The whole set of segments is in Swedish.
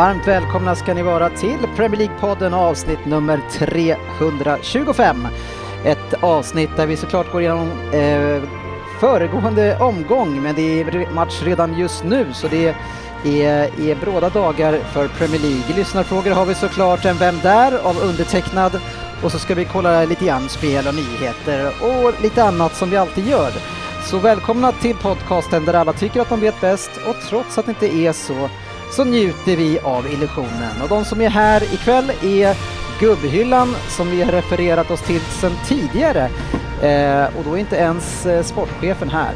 Varmt välkomna ska ni vara till Premier League-podden avsnitt nummer 325. Ett avsnitt där vi såklart går igenom eh, föregående omgång men det är match redan just nu så det är, är bråda dagar för Premier League. Lyssnarfrågor har vi såklart en Vem där? av undertecknad och så ska vi kolla lite grann spel och nyheter och lite annat som vi alltid gör. Så välkomna till podcasten där alla tycker att de vet bäst och trots att det inte är så så njuter vi av illusionen. Och de som är här ikväll är Gubbhyllan som vi har refererat oss till sedan tidigare. Eh, och då är inte ens eh, sportchefen här.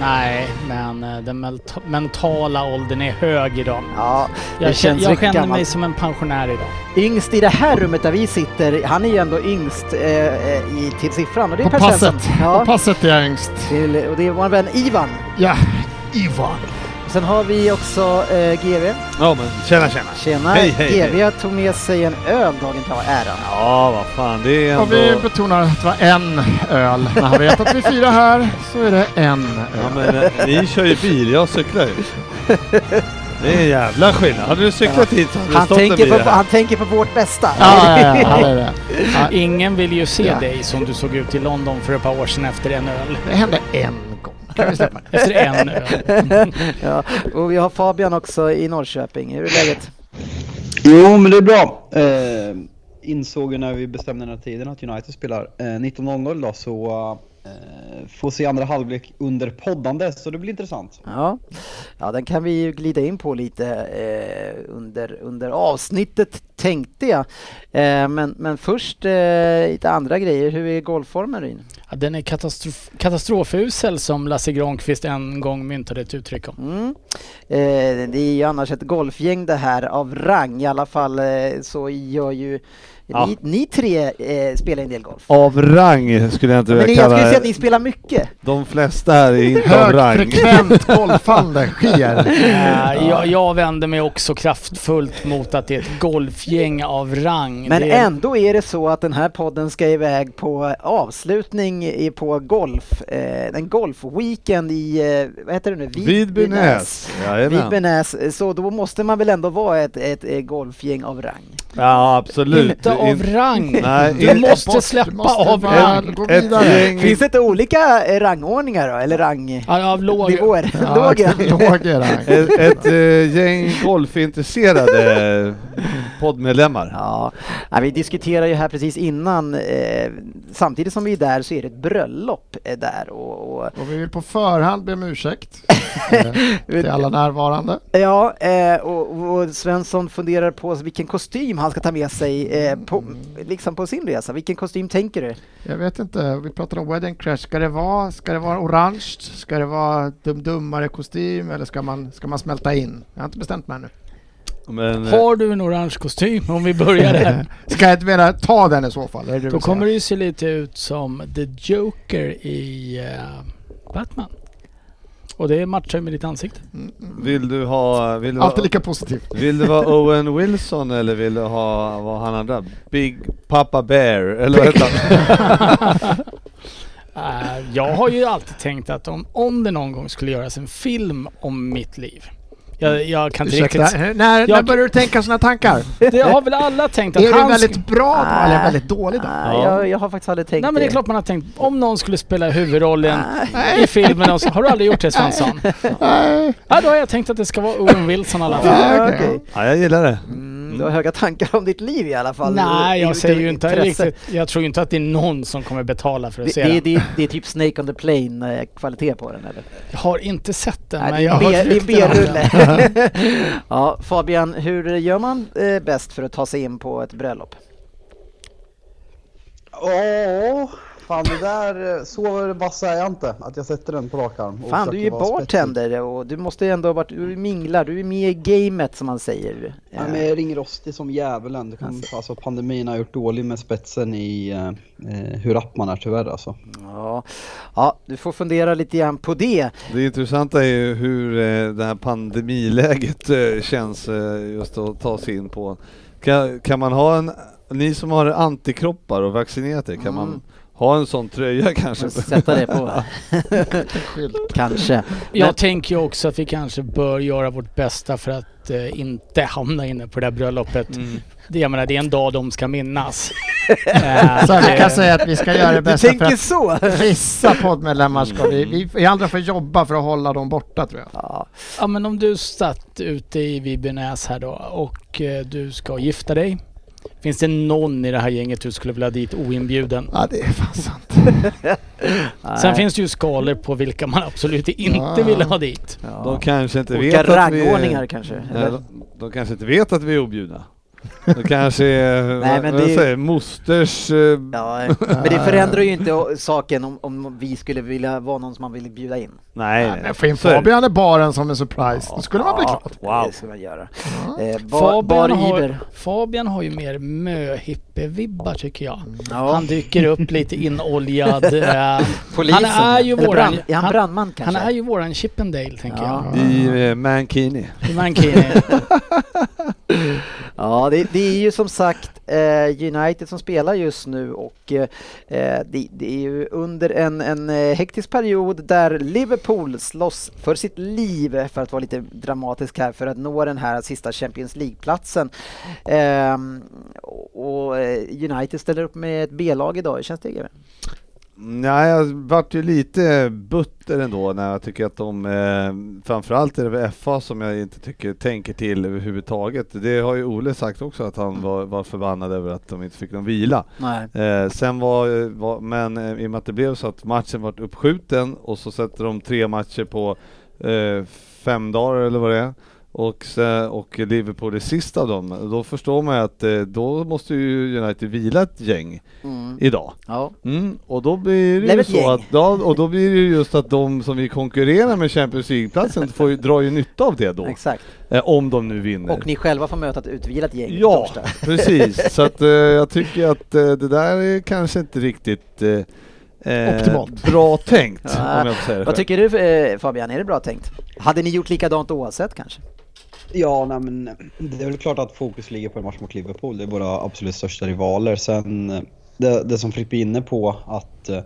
Nej, men eh, den menta- mentala åldern är hög idag. Ja, det Jag, känns jag känner mig som en pensionär idag. Yngst i det här rummet där vi sitter, han är ju ändå yngst eh, eh, i, till siffran och det är På Per Svensson. passet. På Ja, passet är jag yngst. till, och det är vår vän Ivan. Ja, Ivan. Sen har vi också eh, GV. Ja men tjena tjena. Tjena! Hej, hej, GV tog med sig en öl dagen till äran. Ja vad fan det är Och vi ändå... betonar att det var en öl. När han vet att vi firar här så är det en Ja öl. men eh, ni kör ju bil, jag cyklar ju. Det är en jävla skillnad. Hade du cyklat hit så hade Han stått en tänker, bil på, här. han tänker på vårt bästa. Ja, ja, ja, det. Ja, Ingen vill ju se Ja. dig som du såg ut i London för ett par år sedan efter en öl. det hände en. Kan vi släppa? Efter en öl. ja, och vi har Fabian också i Norrköping. Hur är läget? Jo, men det är bra. Eh, insåg ju när vi bestämde den här tiden att United spelar eh, 19.00 då, så eh, får se andra halvlek under poddande, så det blir intressant. Ja, ja den kan vi ju glida in på lite eh, under, under avsnittet tänkte jag. Eh, men, men först eh, lite andra grejer. Hur är golfformen Ryn? Ja, den är katastrof katastrofusel som Lasse Granqvist en gång myntade ett uttryck om. Mm. Eh, det är ju annars ett golfgäng det här av rang. I alla fall eh, så gör ju Ja. ni, ni tre eh, spelar en del golf. Av rang skulle jag inte Men ni, vilja jag kalla skulle säga att det. ni spelar mycket. De flesta här är inte av rang. Högfrekvent golfande sker. Eh, jag, jag vänder mig också kraftfullt mot att det är ett golfgäng av rang. Men det är, ändå är det så att den här podden ska iväg på avslutning i, på golf, eh, en golfweekend i, eh, vad heter det nu? Vidbynäs. Vidbynäs. Så då måste man väl ändå vara ett, ett, ett golfgäng av rang. Ja absolut. inte av rang. Nej, Du in- måste släppa måste av rang. Ett Finns det inte olika eh, rangordningar då? Eller rang... Ja, av låg... Nivåer? Ja, Låg rang. Ett, ett eh, gäng golfintresserade poddmedlemmar. Ja, ja, vi diskuterar ju här precis innan, eh, samtidigt som vi är där så är det ett bröllop där och, och Och vi vill på förhand be om ursäkt till alla närvarande. Ja, eh, och, och Svensson funderar på vilken kostym han ska ta med sig eh, på, liksom på sin resa. Vilken kostym tänker du? Jag vet inte, vi pratar om Wedding Crash. Ska det vara, ska det vara orange? Ska det vara dum dummare kostym eller ska man, ska man smälta in? Jag har inte bestämt mig ännu. Men, eh, Har du en orange kostym om vi börjar där? Ska jag inte mena ta den i så fall? Det Då kommer det ju se lite ut som The Joker i eh, Batman. Och det matchar med ditt ansikte. Vill du ha... Vill du ha Alltid lika positivt. Vill du vara Owen Wilson eller vill du ha, vad han andra? Big Papa Bear, eller vad heter han? Eh, jag har ju alltid tänkt att om, om det någon gång skulle göras en film om mitt liv. Jag, jag kan inte Ursäkta, riktigt... när, när Jag- börjar du tänka sådana tankar? Det har väl alla tänkt att är du han väldigt sk- bra då eller Nej. väldigt dålig då? Ja. jag, jag har faktiskt aldrig tänkt Nej men det är klart man har tänkt, om någon skulle spela huvudrollen Nej. i filmen, och så, har du aldrig gjort det Svensson? Nej. Ja, då har jag tänkt att det ska vara Owen Wilson i alla fall. Ja, Ja, jag gillar det. Mm, du har höga tankar om ditt liv i alla fall. Nej, jag säger ju inte intresse. riktigt. Jag tror ju inte att det är någon som kommer betala för att Det, se det, den. det, det är typ Snake on the Plane eh, kvalitet på den eller? Jag har inte sett den, Nej, men det jag är har det är rykten om den. B-rulle ja, Fabian, hur gör man eh, bäst för att ta sig in på ett bröllop? Ja, fan det där, eh, så vass är jag inte att jag sätter den på rak arm. och Fan, du är ju bartender och du måste ju ändå ha varit, du minglar, du är med i gamet som man säger. Ja, men jag är ringrostig som djävulen. Det kan, alltså. pandemin har gjort dålig med spetsen i eh, eh, hur rapp man är tyvärr alltså. Ja. ja, du får fundera lite grann på det. Det intressanta är ju hur eh, det här pandemiläget eh, känns just att ta sig in på. Kan, kan man ha en, ni som har antikroppar och vaccinerat er, kan Mm. man ha en sån tröja kanske? Sätta det på. Kanske. Jag Men- tänker också att vi kanske bör göra vårt bästa för att eh, inte hamna inne på det där bröllopet. Mm. Det, jag menar, det är en dag de ska minnas. Eh, Så vi kan säga att vi ska göra det Du bästa för tänker att så? vissa poddmedlemmar ska vi, vi, vi andra får jobba för att hålla dem borta tror jag. Ja, Ja men om du satt ute i Vibynäs här då och eh, du ska gifta dig. Finns det någon i det här gänget du skulle vilja dit oinbjuden? Ja det är fan sant. Sen finns det ju skalor på vilka man absolut inte Ja. vill ha dit. Ja. De kanske inte Olika vet att vi kanske. Nej, de, de kanske inte vet att vi är objudna. Det kanske är, Nej, men det- säger, mosters... eh, Ja, men det förändrar ju inte saken om, om vi skulle vilja vara någon som man vill bjuda in. Nej, Ja, men få in. Fabian i baren som en surprise, då skulle man bli glad. Wow. Det ska man göra. Eh, bar, Fabian, har. Fabian har ju mer möhippe-vibbar tycker jag. Ja. Han dyker upp lite inoljad. Eh, Polisen. Han är ju Eller våran... brand, är han han, brandman kanske? han är ju våran Chippendale tänker Ja. jag. I eh, Mankini. I Mankini. Ja, det, det är ju som sagt eh, United som spelar just nu och eh, det, det är ju under en, en eh, hektisk period där Liverpool slåss för sitt liv, för att vara lite dramatisk här, för att nå den här sista Champions League-platsen. Ehm, och och eh, United ställer upp med ett B-lag idag, hur känns det GW? Nej, jag vart ju lite butter ändå när jag tycker att de, eh, framförallt är det väl FA som jag inte tycker tänker till överhuvudtaget. Det har ju Ole sagt också att han var, var förbannad över att de inte fick någon vila. Eh, sen var, var men eh, i och med att det blev så att matchen vart uppskjuten och så sätter de tre matcher på eh, fem dagar eller vad det är. Och, och Liverpool är sist av dem, då förstår man att eh, då måste ju United vila ett gäng Mm. idag. Ja. Mm, och då blir det ju så gäng. att, ja, och då blir det ju just att de som vi konkurrerar med Champions League-platsen får ju, drar ju nytta av det då. Exakt. Eh, om de nu vinner. Och ni själva får möta ett utvilat gäng Ja, precis. Så att eh, jag tycker att eh, det där är kanske inte riktigt eh, eh, Optimalt. bra tänkt, Ja. om jag får säga det Vad tycker du eh, Fabian, är det bra tänkt? Hade ni gjort likadant oavsett kanske? Ja, nej, men det är väl klart att fokus ligger på en match mot Liverpool. Det är våra absolut största rivaler. Sen eh, det, det som Frippe är inne på att eh,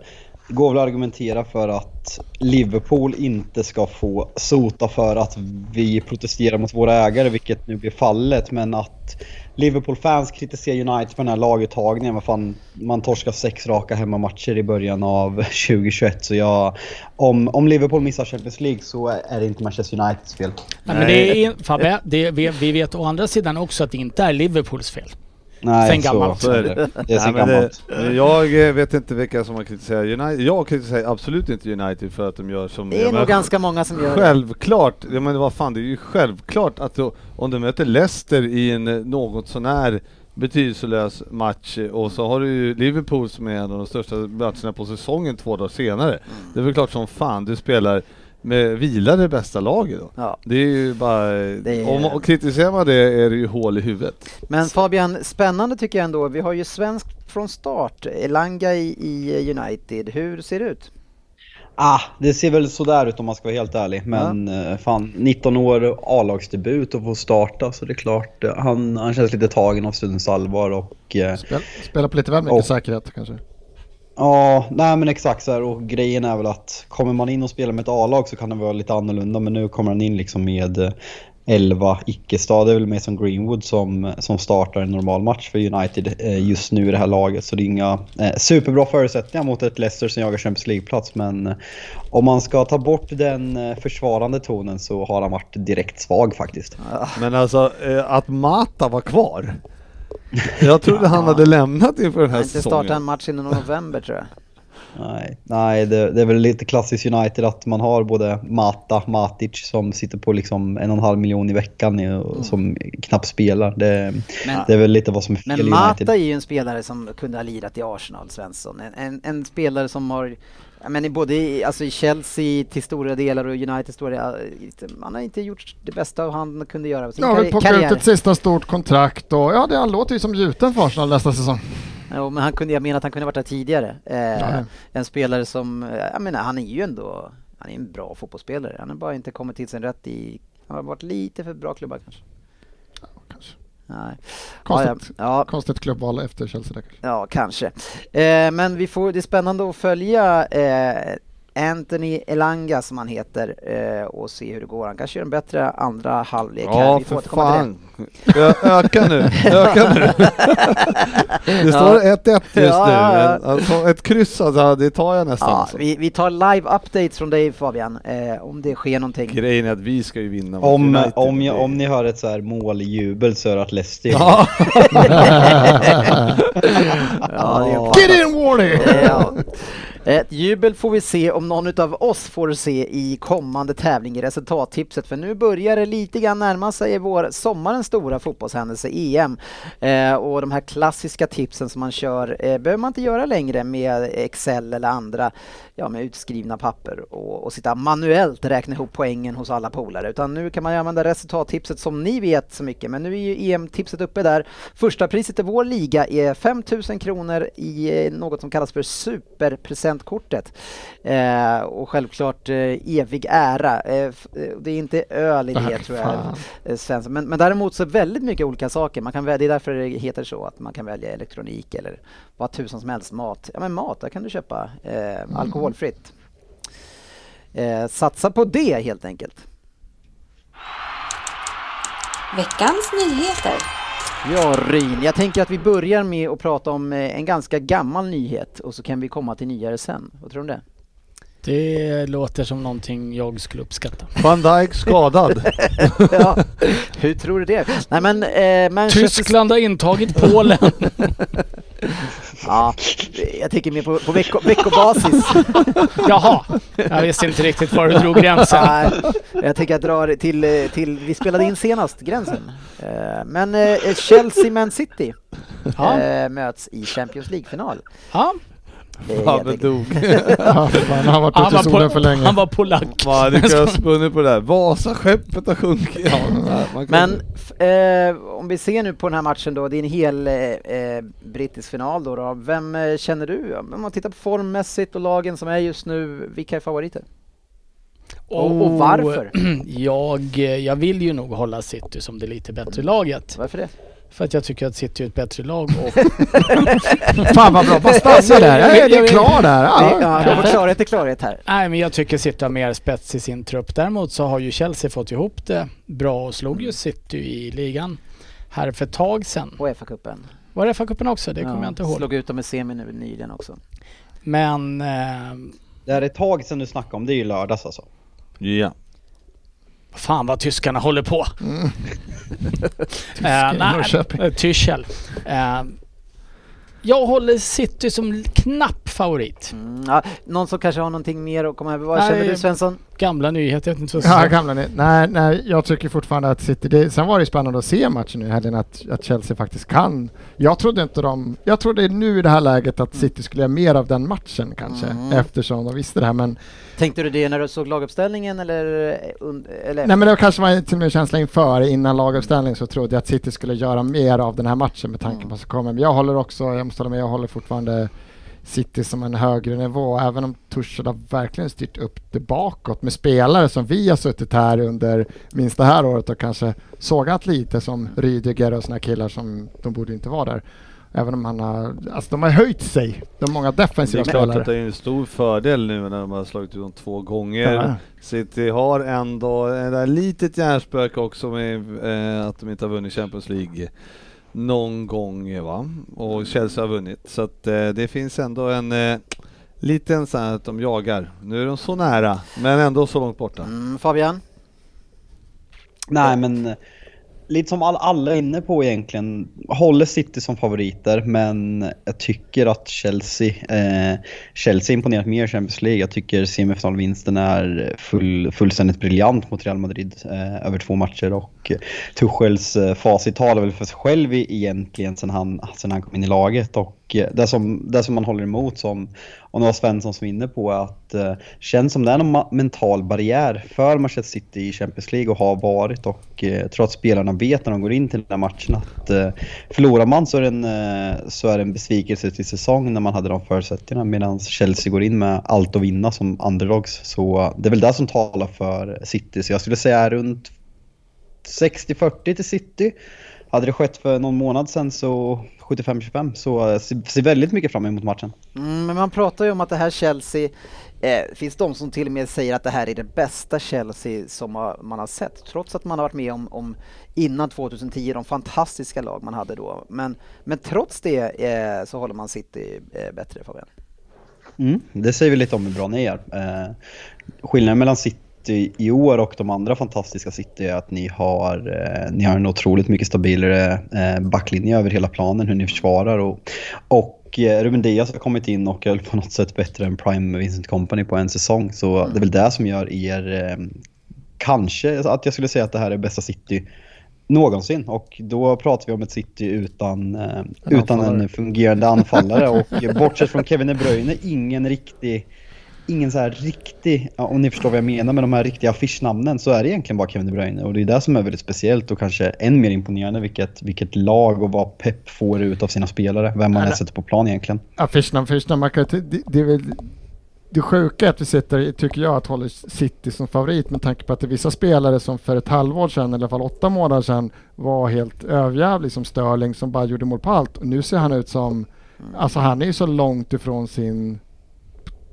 det går väl att argumentera för att Liverpool inte ska få sota för att vi protesterar mot våra ägare, vilket nu blir fallet. Men att Liverpool-fans kritiserar United för den här laguttagningen. Vad fan, man torskar sex raka hemmamatcher i början av 2021. Så jag, om, om Liverpool missar Champions League så är det inte Manchester Uniteds fel. Nej, men det är, Fabbe, det, vi, vi vet å andra sidan också att det inte är Liverpools fel. Nej, Sen gammalt. Så, så är det. Det är sen Nej, men gammalt. det, jag eh, vet inte vilka som har kritiserat United. Jag kritiserar absolut inte United för att de gör som Det är nog ganska många som gör det. Självklart, ja, men vad fan det är ju självklart att då, om du möter Leicester i en eh, något sånär betydelselös match eh, och så har du ju Liverpool som är en av de största matcherna på säsongen två dagar senare. Mm. Det är väl klart som fan du spelar med vila det bästa laget då. Ja. Det är ju bara, Det är- om och kritiserar man det är det ju hål i huvudet. Men Fabian, spännande tycker jag ändå. Vi har ju svensk från start, Elanga i, i United. Hur ser det ut? Ah, det ser väl sådär ut om man ska vara helt ärlig. Men eh, fan, 19 år A-lagsdebut och få starta så det är klart. eh, Han, han känns lite tagen av stundens allvar och... eh, Spel, spela på lite väl mycket Och- säkerhet kanske. Ja, nej men exakt så här. Och grejen är väl att kommer man in och spelar med ett A-lag så kan det vara lite annorlunda. Men nu kommer han in liksom med eh, 11 icke-stad. Det är väl Mason Greenwood som, som startar en normal match för United eh, just nu i det här laget. Så det är inga eh, superbra förutsättningar mot ett Leicester som jagar Champions League-plats. Men eh, om man ska ta bort den försvarande tonen så har han varit direkt svag faktiskt. Men alltså att Mata var kvar. Jag trodde han hade lämnat inför den Han här har inte startat en säsongen. match innan november tror jag. Nej, nej det, det är väl lite klassiskt United att man har både Mata, Matic som sitter på liksom en och en halv miljon i veckan och som knappt spelar. Det, Men- det är väl lite vad som är fel Men Mata United. är ju en spelare som kunde ha lirat i Arsenal, Svensson. En, en, en spelare som har, ja, men i både i, alltså i Chelsea till stora delar och United stora han har inte gjort det bästa av han kunde göra sin Ja, karriär. ut ett sista stort kontrakt och ja, det, han låter ju som gjuten för Arsenal nästa säsong. Jo, men han kunde, jag menar att han kunde varit där tidigare. Eh, Ja. En spelare som, eh, jag menar han är ju ändå, han är en bra fotbollsspelare. Han har bara inte kommit till sin rätt i, han har varit lite för bra klubbar kanske. Nej. Konstigt, Ja, ja, konstigt klubbval efter Chelsea. Ja, kanske. Eh, men vi får, det är spännande att följa eh, Anthony Elanga som han heter eh, och se hur det går. Han kanske gör en bättre andra halvlek här. Ja, Vi får för återkomma till fan. Ö- Öka nu, öka nu. Det står 1-1 just Ja, nu. ja, ja. men Alltså, ett kryss, alltså, det tar jag nästan. Ja, alltså. vi, vi tar live updates från dig Fabian, eh, om det sker någonting. Grejen är att vi ska ju vinna Om, United. om, jag, om ni hör ett så här måljubel så är det att Leicester Ja. Ja, det Get in Wardy! Ett jubel får vi se om någon av oss får se i kommande tävling i resultattipset för nu börjar det lite grann närma sig vår sommarens stora fotbollshändelse EM. Eh, och de här klassiska tipsen som man kör eh, behöver man inte göra längre med Excel eller andra ja, med utskrivna papper och, och sitta manuellt räkna ihop poängen hos alla polare utan nu kan man ju använda resultattipset som ni vet så mycket men nu är ju EM-tipset uppe där. Första priset i vår liga är 5000 kronor i eh, något som kallas för superpresentkortet. Eh, och självklart eh, evig ära. Eh, eh, det är inte öl i det Ah, tror jag, eh, Svensson. Men, men däremot så väldigt mycket olika saker. Man kan välja, det är därför det heter så, att man kan välja elektronik eller vad tusan som helst. Mat, ja men mat, där kan du köpa eh, alkoholfritt. Eh, satsa på det helt enkelt. Veckans nyheter. Ja, Ryn, jag tänker att vi börjar med att prata om eh, en ganska gammal nyhet och så kan vi komma till nyare sen. Vad tror du om det? Det låter som någonting jag skulle uppskatta. Van Dijk skadad. ja, hur tror du det? Nej men eh, Manchester... Tyskland har intagit Polen. Ja, jag tänker mer på, på vecko, veckobasis. Jaha, jag visste inte riktigt var du drog gränsen. Nej, jag tänker att dra det till, eh, till, vi spelade in senast, gränsen. Eh, Men eh, Chelsea-Man City Ja, möts i Champions League-final. ja. Eh, Fabbe dog. Ja, fan, han har varit ute i var solen för på, länge. han var polack. Man hade kunnat spunnit på det där. Vasaskeppet har sjunkit. Ja, Men eh, om vi ser nu på den här matchen då, det är en hel eh, eh, brittisk final då, då. Vem eh, känner du? Om man tittar på formmässigt och lagen som är just nu, vilka är favoriter? Och, och varför? Jag, jag vill ju nog hålla City som det lite bättre laget. Varför det? För att jag tycker att City är ett bättre lag. Och Fan vad bra, bara stanna där. Ja, ja, det är klar där. Ja, ja, jag klarhet till klarhet här. Nej, men jag tycker City har mer spets i sin trupp. Däremot så har ju Chelsea fått ihop det bra och slog ju City i ligan här för ett tag sedan. Och FA-cupen. Var det FA-cupen också? Det kommer jag inte ihåg. Slog ut dem i semi nu nyligen också. Men eh, Det här är ett tag sedan du snackade om, det är ju lördags alltså. Ja. Fan vad tyskarna håller på. Mm. Eh, eh, Tyschel. Eh, jag håller City som knapp favorit. Mm, ja, någon som kanske har någonting mer att komma över. Vad känner du Svensson? Gamla nyheter, jag vet inte vad jag ska Ja, gamla ni. Nej, nej, jag tycker fortfarande att City, det, sen var det spännande att se matchen nu i helgen, att, att Chelsea faktiskt kan. Jag trodde inte de, jag trodde nu i det här läget att City skulle göra mer av den matchen kanske, Mm. eftersom de visste det här, men Tänkte du det när du såg laguppställningen eller? eller? Nej men det kanske var till och med känsla inför, innan laguppställning så trodde jag att City skulle göra mer av den här matchen med tanke på vad som kommer. Men jag håller också, jag måste hålla med, jag håller fortfarande City som en högre nivå, även om Tuchel har verkligen styrt upp det bakåt med spelare som vi har suttit här under minst det här året och kanske sågat lite som Rydiger och såna killar som de borde inte vara där. Även om han har, alltså de har höjt sig, de många Det defensiva är klart att spelare. det är en stor fördel nu när de har slagit ut dem två gånger. Ja. City har ändå ett där litet hjärnspöke också med eh, att de inte har vunnit Champions League någon gång va? Och Chelsea har vunnit. Så att eh, det finns ändå en eh, liten sån här att de jagar. Nu är de så nära men ändå så långt borta. Mm, Fabian? Nej men lite som all, alla är inne på egentligen, håller City som favoriter men jag tycker att Chelsea, eh, Chelsea imponerat mer i Champions League. Jag tycker semifinalvinsten är full, fullständigt briljant mot Real Madrid eh, över två matcher och Eh, Tuchels eh, facit talar väl för sig själv egentligen sen han, sen han kom in i laget och eh, det som, det som man håller emot som, och det var Svensson som var inne på, att det känns som det är någon mental barriär för Manchester City i Champions League och har varit och jag tror att spelarna vet när de går in till den här matchen att förlorar man så är, det en, så är det en besvikelse till säsong när man hade de förutsättningarna medan Chelsea går in med allt att vinna som underdogs. Så det är väl det som talar för City. Så jag skulle säga runt 60-40 till City. Hade det skett för någon månad sedan så 75-25 så jag ser väldigt mycket fram emot matchen. Mm, men man pratar ju om att det här Chelsea, eh, finns de som till och med säger att det här är det bästa Chelsea som man har sett, trots att man har varit med om, om innan 2010, de fantastiska lag man hade då. Men, men trots det eh, så håller man City eh, bättre Fabian. Mm, det säger vi lite om hur bra ni är. Eh, skillnaden mellan City City i år och de andra fantastiska City är att ni har, eh, ni har en otroligt mycket stabilare eh, backlinje över hela planen, hur ni försvarar. Och, och eh, Ruben Diaz har kommit in och är på något sätt bättre än Prime Vincent Company på en säsong. Så mm. det är väl det som gör er, eh, kanske, att jag skulle säga att det här är bästa City någonsin och då pratar vi om ett City utan, eh, utan en fungerande anfallare och bortsett från Kevin De Bruyne ingen riktig ingen så här riktig, om ni förstår vad jag menar med de här riktiga affischnamnen så är det egentligen bara Kevin De Bruyne och det är det som är väldigt speciellt och kanske än mer imponerande vilket, vilket lag och vad Pep får ut av sina spelare, vem man sätter på plan egentligen. Affischnamn, affischnamn, man kan, det, det är väl det sjuka är att vi sitter, tycker jag, att håller City som favorit med tanke på att det är vissa spelare som för ett halvår sedan, eller i alla fall åtta månader sedan, var helt överjävlig som Sterling som bara gjorde mål på allt. Och nu ser han ut som, alltså han är ju så långt ifrån sin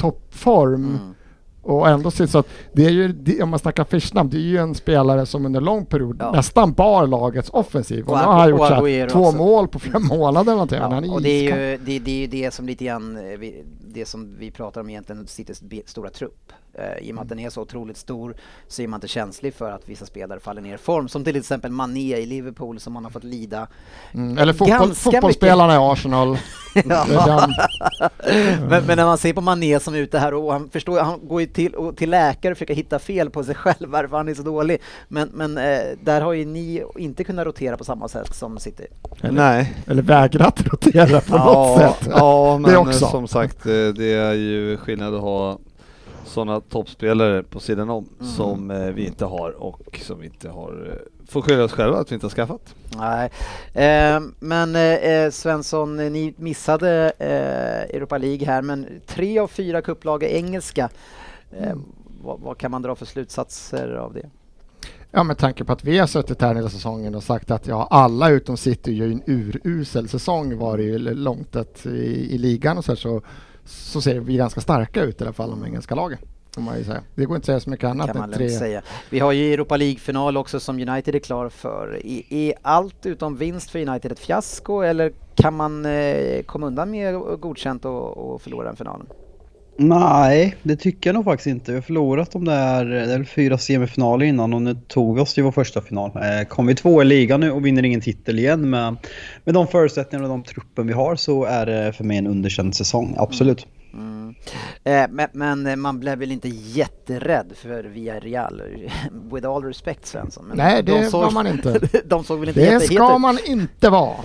toppform. Mm. Och ändå så att det är ju, om man snackar Fischnam, det är ju en spelare som under lång period ja. nästan bar lagets offensiv. Och, nu har han gjort här, två också. mål på fem månader någonting. Ja, han är och det är ju det, det, är ju det som lite grann, eh, det som vi pratar om egentligen, Citys stora trupp. Uh, I och med att den är så otroligt stor så är man inte känslig för att vissa spelare faller ner i form. Som till exempel Mané i Liverpool som man har fått lida mm, Eller fotboll, fotbollsspelarna i Arsenal. men, men, när man ser på Mané som är ute här och han förstår, han går ju till, och, till läkare och försöker hitta fel på sig själv varför han är så dålig. Men, men uh, där har ju ni inte kunnat rotera på samma sätt som City. Eller, Nej. Eller vägrat rotera på ja, något sätt. Ja, men det också. som sagt, det är ju skillnad att ha sådana toppspelare på sidan om mm. som eh, vi inte har och som vi inte har, eh, får skylla oss själva att vi inte har skaffat. Nej, eh, men eh, Svensson, ni missade eh, Europa League här, men tre av fyra kupplag är engelska. Eh, mm. Vad, vad, kan man dra för slutsatser av det? Ja, med tanke på att vi har suttit här hela säsongen och sagt att ja, alla utom City gör en urusel säsong var det ju långt i, i ligan och så, här, så så ser vi ganska starka ut i alla fall, de engelska lagen. Det går inte att säga så mycket annat kan man än tre. Säga. Vi har ju Europa League-final också som United är klar för. Är, är allt utom vinst för United ett fiasko eller kan man eh, komma undan med godkänt och, och förlora den finalen? Nej, det tycker jag nog faktiskt inte. Vi har förlorat de där det är fyra semifinaler innan och nu tog vi oss till vår första final. Eh, kom vi två i ligan nu och vinner ingen titel igen med, med de förutsättningar och de truppen vi har så är det för mig en underkänd säsong, absolut. Mm. Eh, men, men, man blev väl inte jätterädd för Villarreal, with all respect Svensson? Men Nej, det de såg, var man inte. de såg väl inte Det ska man inte vara.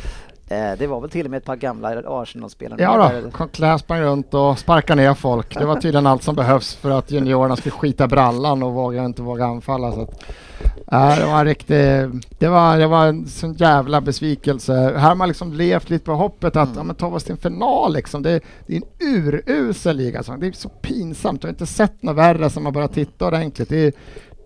Eh, det var väl till och med ett par gamla Arsenal-spelare. Ja då, Claes sprang runt och sparkade ner folk. Det var tydligen allt som behövs för att juniorerna skulle skita brallan och våga inte våga anfalla. Så att, äh, det var riktigt, det var, det var en sån jävla besvikelse. Här har man liksom levt lite på hoppet att mm. ja, men ta oss till en final liksom. Det, det är en urusel liga. Så det är så pinsamt. Jag har inte sett något värre som man bara tittar ordentligt. Det är,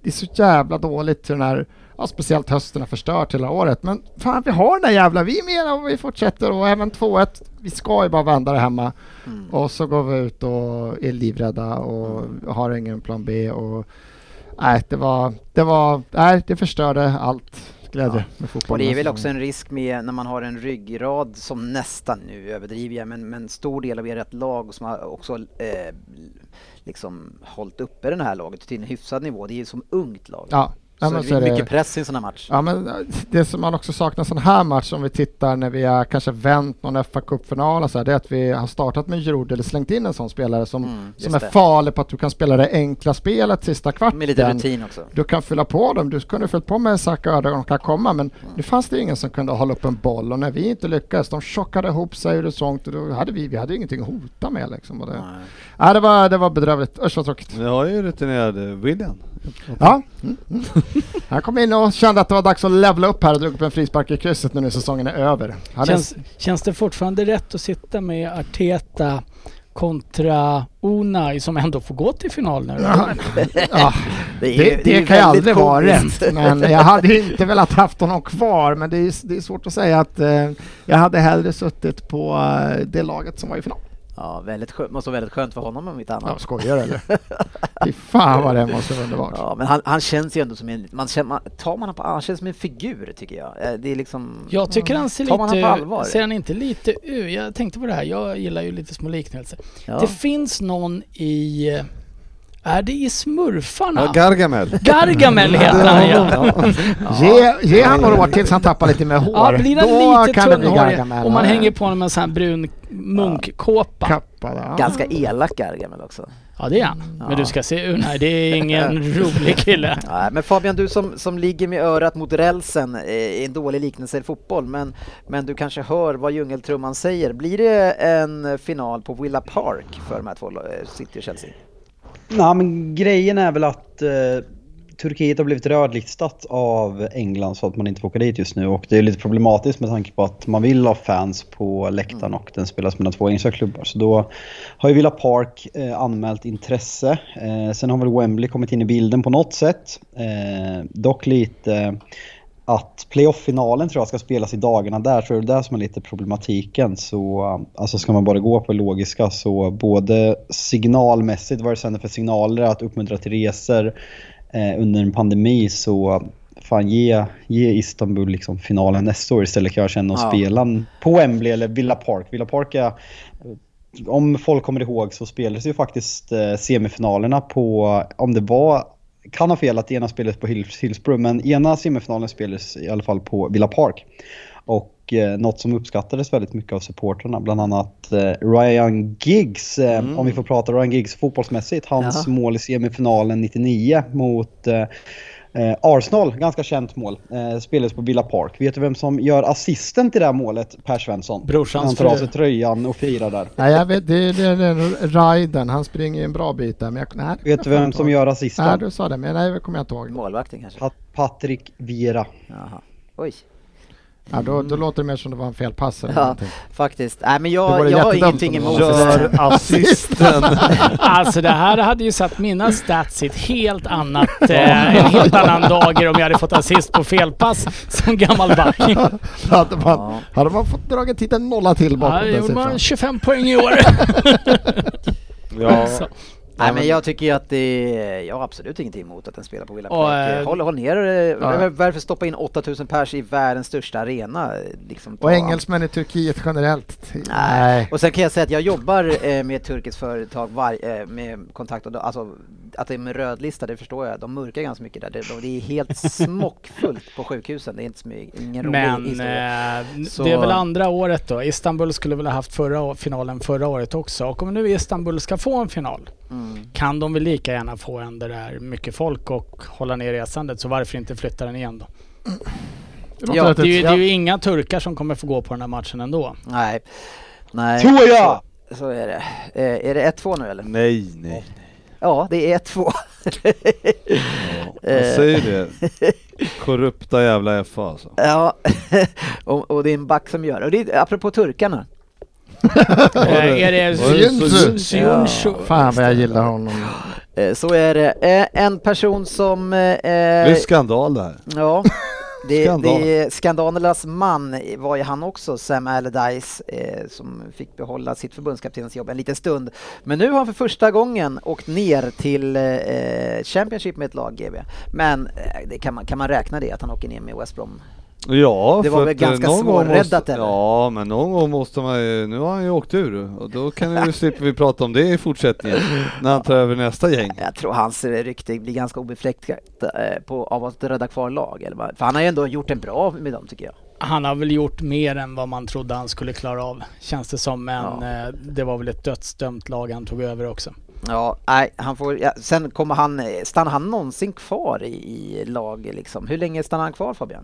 det är så jävla dåligt till den här ja, speciellt hösten har förstört hela året. Men fan, vi har den där jävla, vi är med och vi fortsätter och även 2-1, vi ska ju bara vända det hemma. Mm. Och så går vi ut och är livrädda och mm. har ingen plan B och nej, det var, det var, nej, det förstörde allt ja. Och det är väl också en risk med när man har en ryggrad som nästan, nu överdriver jag, men, men stor del av ert lag som har också eh, liksom hållit uppe det här laget till en hyfsad nivå. Det är ju som ungt lag. Ja, Så men det så är mycket press i en sån här match. Ja, men det som man också saknar sån här match om vi tittar när vi har kanske vänt någon fa Cup-final så här, det är att vi har startat med Giroud eller slängt in en sån spelare som, Mm, som är det. farlig på att du kan spela det enkla spelet sista kvarten. Med lite rutin också. Du kan fylla på dem, du kunde fyllt på med Saka och Ödegaard kan komma men nu fanns det ingen som kunde hålla upp en boll och när vi inte lyckades, de tjockade ihop sig och det sånt och då hade vi, vi hade ingenting att hota med liksom. Och det, Nej. ja, det, var, det var bedrövligt, usch vad tråkigt. Vi har ju rutinerad eh, William. Ja. Mm, mm. Han kom in och kände att det var dags att levla upp här och drog upp en frispark i krysset nu när säsongen är över. Han är- Känns, känns det fortfarande rätt att sitta med Arteta kontra Unai som ändå får gå till final nu? Ja, ja, Det, är, det, det, kan ju aldrig vara rätt. Men jag hade inte velat haft honom kvar. Men det är, det är svårt att säga att eh, jag hade hellre suttit på eh, det laget som var i final. Ja, väldigt skönt. Måste vara väldigt skönt för honom om inte annat. Ja, skojar eller? Fy fan vad det måste vara underbart. Ja, men han, han känns ju ändå som en, man känner, man, tar man honom på, han känns som en figur tycker jag. Eh, Det är liksom... Jag tycker han ser man lite... allvar? Ser han inte lite u? Jag tänkte på det här, jag gillar ju lite små liknelser. Ja. Det finns någon i... Är det i Smurfarna? Ja, Gargamel. Gargamel heter han ja. Ge, ge han några år tills han tappar lite mer hår. Ja, blir han Då lite kan det bli Gargamel. och man Ja, hänger på honom en sån här brun munkkåpa. kappa, ja. Ganska elak Gargamel också. Ja det är han. Men du ska se Unai, det är ingen rolig kille. Nej, men Fabian, du som, som ligger med örat mot rälsen, eh, är en dålig liknelse i fotboll, men, men du kanske hör vad djungeltrumman säger. Blir det en final på Villa Park för de här två, eh, City och Chelsea? Nej men grejen är väl att eh, Turkiet har blivit rödlistat av England så att man inte får åka dit just nu och det är lite problematiskt med tanke på att man vill ha fans på läktaren och den spelas mellan två engelska klubbar. Så då har ju Villa Park eh, anmält intresse. Eh, sen har väl Wembley kommit in i bilden på något sätt. Eh, dock lite att playoff-finalen tror jag ska spelas i dagarna där, så är det där som är lite problematiken. Så alltså ska man bara gå på det logiska så både signalmässigt, vad det sänder för signaler att uppmuntra till resor eh, under en pandemi så fan ge, ge Istanbul liksom finalen nästa år istället kan jag känna och Ja. spela på Wembley eller Villa Park. Villa Park är om folk kommer ihåg så spelades ju faktiskt eh, semifinalerna på, om det var, kan ha fel att ena spelades på Hills, Hillsborough, men ena semifinalen spelades i alla fall på Villa Park. Och eh, något som uppskattades väldigt mycket av supportrarna, bland annat eh, Ryan Giggs, eh, om vi får prata Ryan Giggs fotbollsmässigt, hans Jaha. mål i semifinalen 99 mot eh, Arsenal, ganska känt mål, eh, spelades på Villa Park. Vet du vem som gör assisten till det här målet, Per Svensson? Brorsans Han tar av sig tröjan och firar där. Nej, jag vet, det, det, det är Ryden, han springer en bra bit där. Men jag, nej, Vet du vem som gör Nej, assisten? du sa det, men nej, det kommer jag inte ihåg. Målvakten kanske? Pat Patrik Vieira. Jaha. Oj. Ja, då, då låter det mer som det var en felpass eller Ja, faktiskt. Nej, men Det jag, jag har ingenting emot det. Gör assisten. Alltså det här hade ju satt mina stats i ett helt annat, eh, en helt annan dager om jag hade fått assist på felpass som gammal back. hade, man, Ja. hade man fått dit en nolla till bakom Ja, den gjorde siffran. man 25 poäng i år. Ja, Så. Nej men jag tycker ju att det jag har absolut ingenting emot att den spelar på Villa Park. eh, håll, håll ner eh, ja. Varför stoppa in 8000 pers i världens största arena? Liksom, Och engelsmän i Turkiet generellt. Nej. Och sen kan jag säga att jag jobbar eh, med ett turkiskt företag var, eh, med kontakt alltså att det är med rödlista, det förstår jag. De mörkar ganska mycket där. Det, de- det är helt smockfullt på sjukhusen. Det är inte så mycket, ingen rolig Men historia. eh, Så- det är väl andra året då. Istanbul skulle väl ha haft förra, finalen förra året också. Och om nu Istanbul ska få en final Mm. kan de väl lika gärna få en där det är mycket folk och hålla ner resandet. Så varför inte flytta den igen då? Det Ja, Det är, ju, det är ju inga turkar som kommer få gå på den här matchen ändå. Nej. Nej. Tror jag! Så, så är det. Eh, är det 1-2 nu eller? nej, nej. Ja, det är 1-2. Jag säger det. Korrupta jävla FA alltså. Ja, och, och det är en back som gör det. Och det är, apropå turkarna. Är det Syunshu? Fan vad jag gillar honom. Eh, Så är det. Eh, En person som... eh, Det är skandal det här. Ja, det, Skandal. det skandalernas man var ju han också, Sam Allardyce, eh, som fick behålla sitt förbundskaptensjobb en liten stund. Men nu har han för första gången åkt ner till eh, Championship med ett lag, GB. Men eh, kan, man, kan man räkna det, att han åker ner med West Brom Ja, Det var väl eh, ganska svårräddat, eller? Ja, men någon gång måste man ju, nu har han ju åkt ur och då kan vi, slipper vi prata om det i fortsättningen när han tar över nästa gäng. Jag tror hans eh, rykte blir ganska obefläckat eh, på, av att rädda kvar lag. Eller vad? För han har ju ändå gjort en bra med dem tycker jag. Han har väl gjort mer än vad man trodde han skulle klara av, känns det som. Men Ja. det var väl ett dödsdömt lag han tog över också. Ja, nej, han får, ja, sen kommer han, stannar han någonsin kvar i, i lag liksom? Hur länge stannar han kvar Fabian?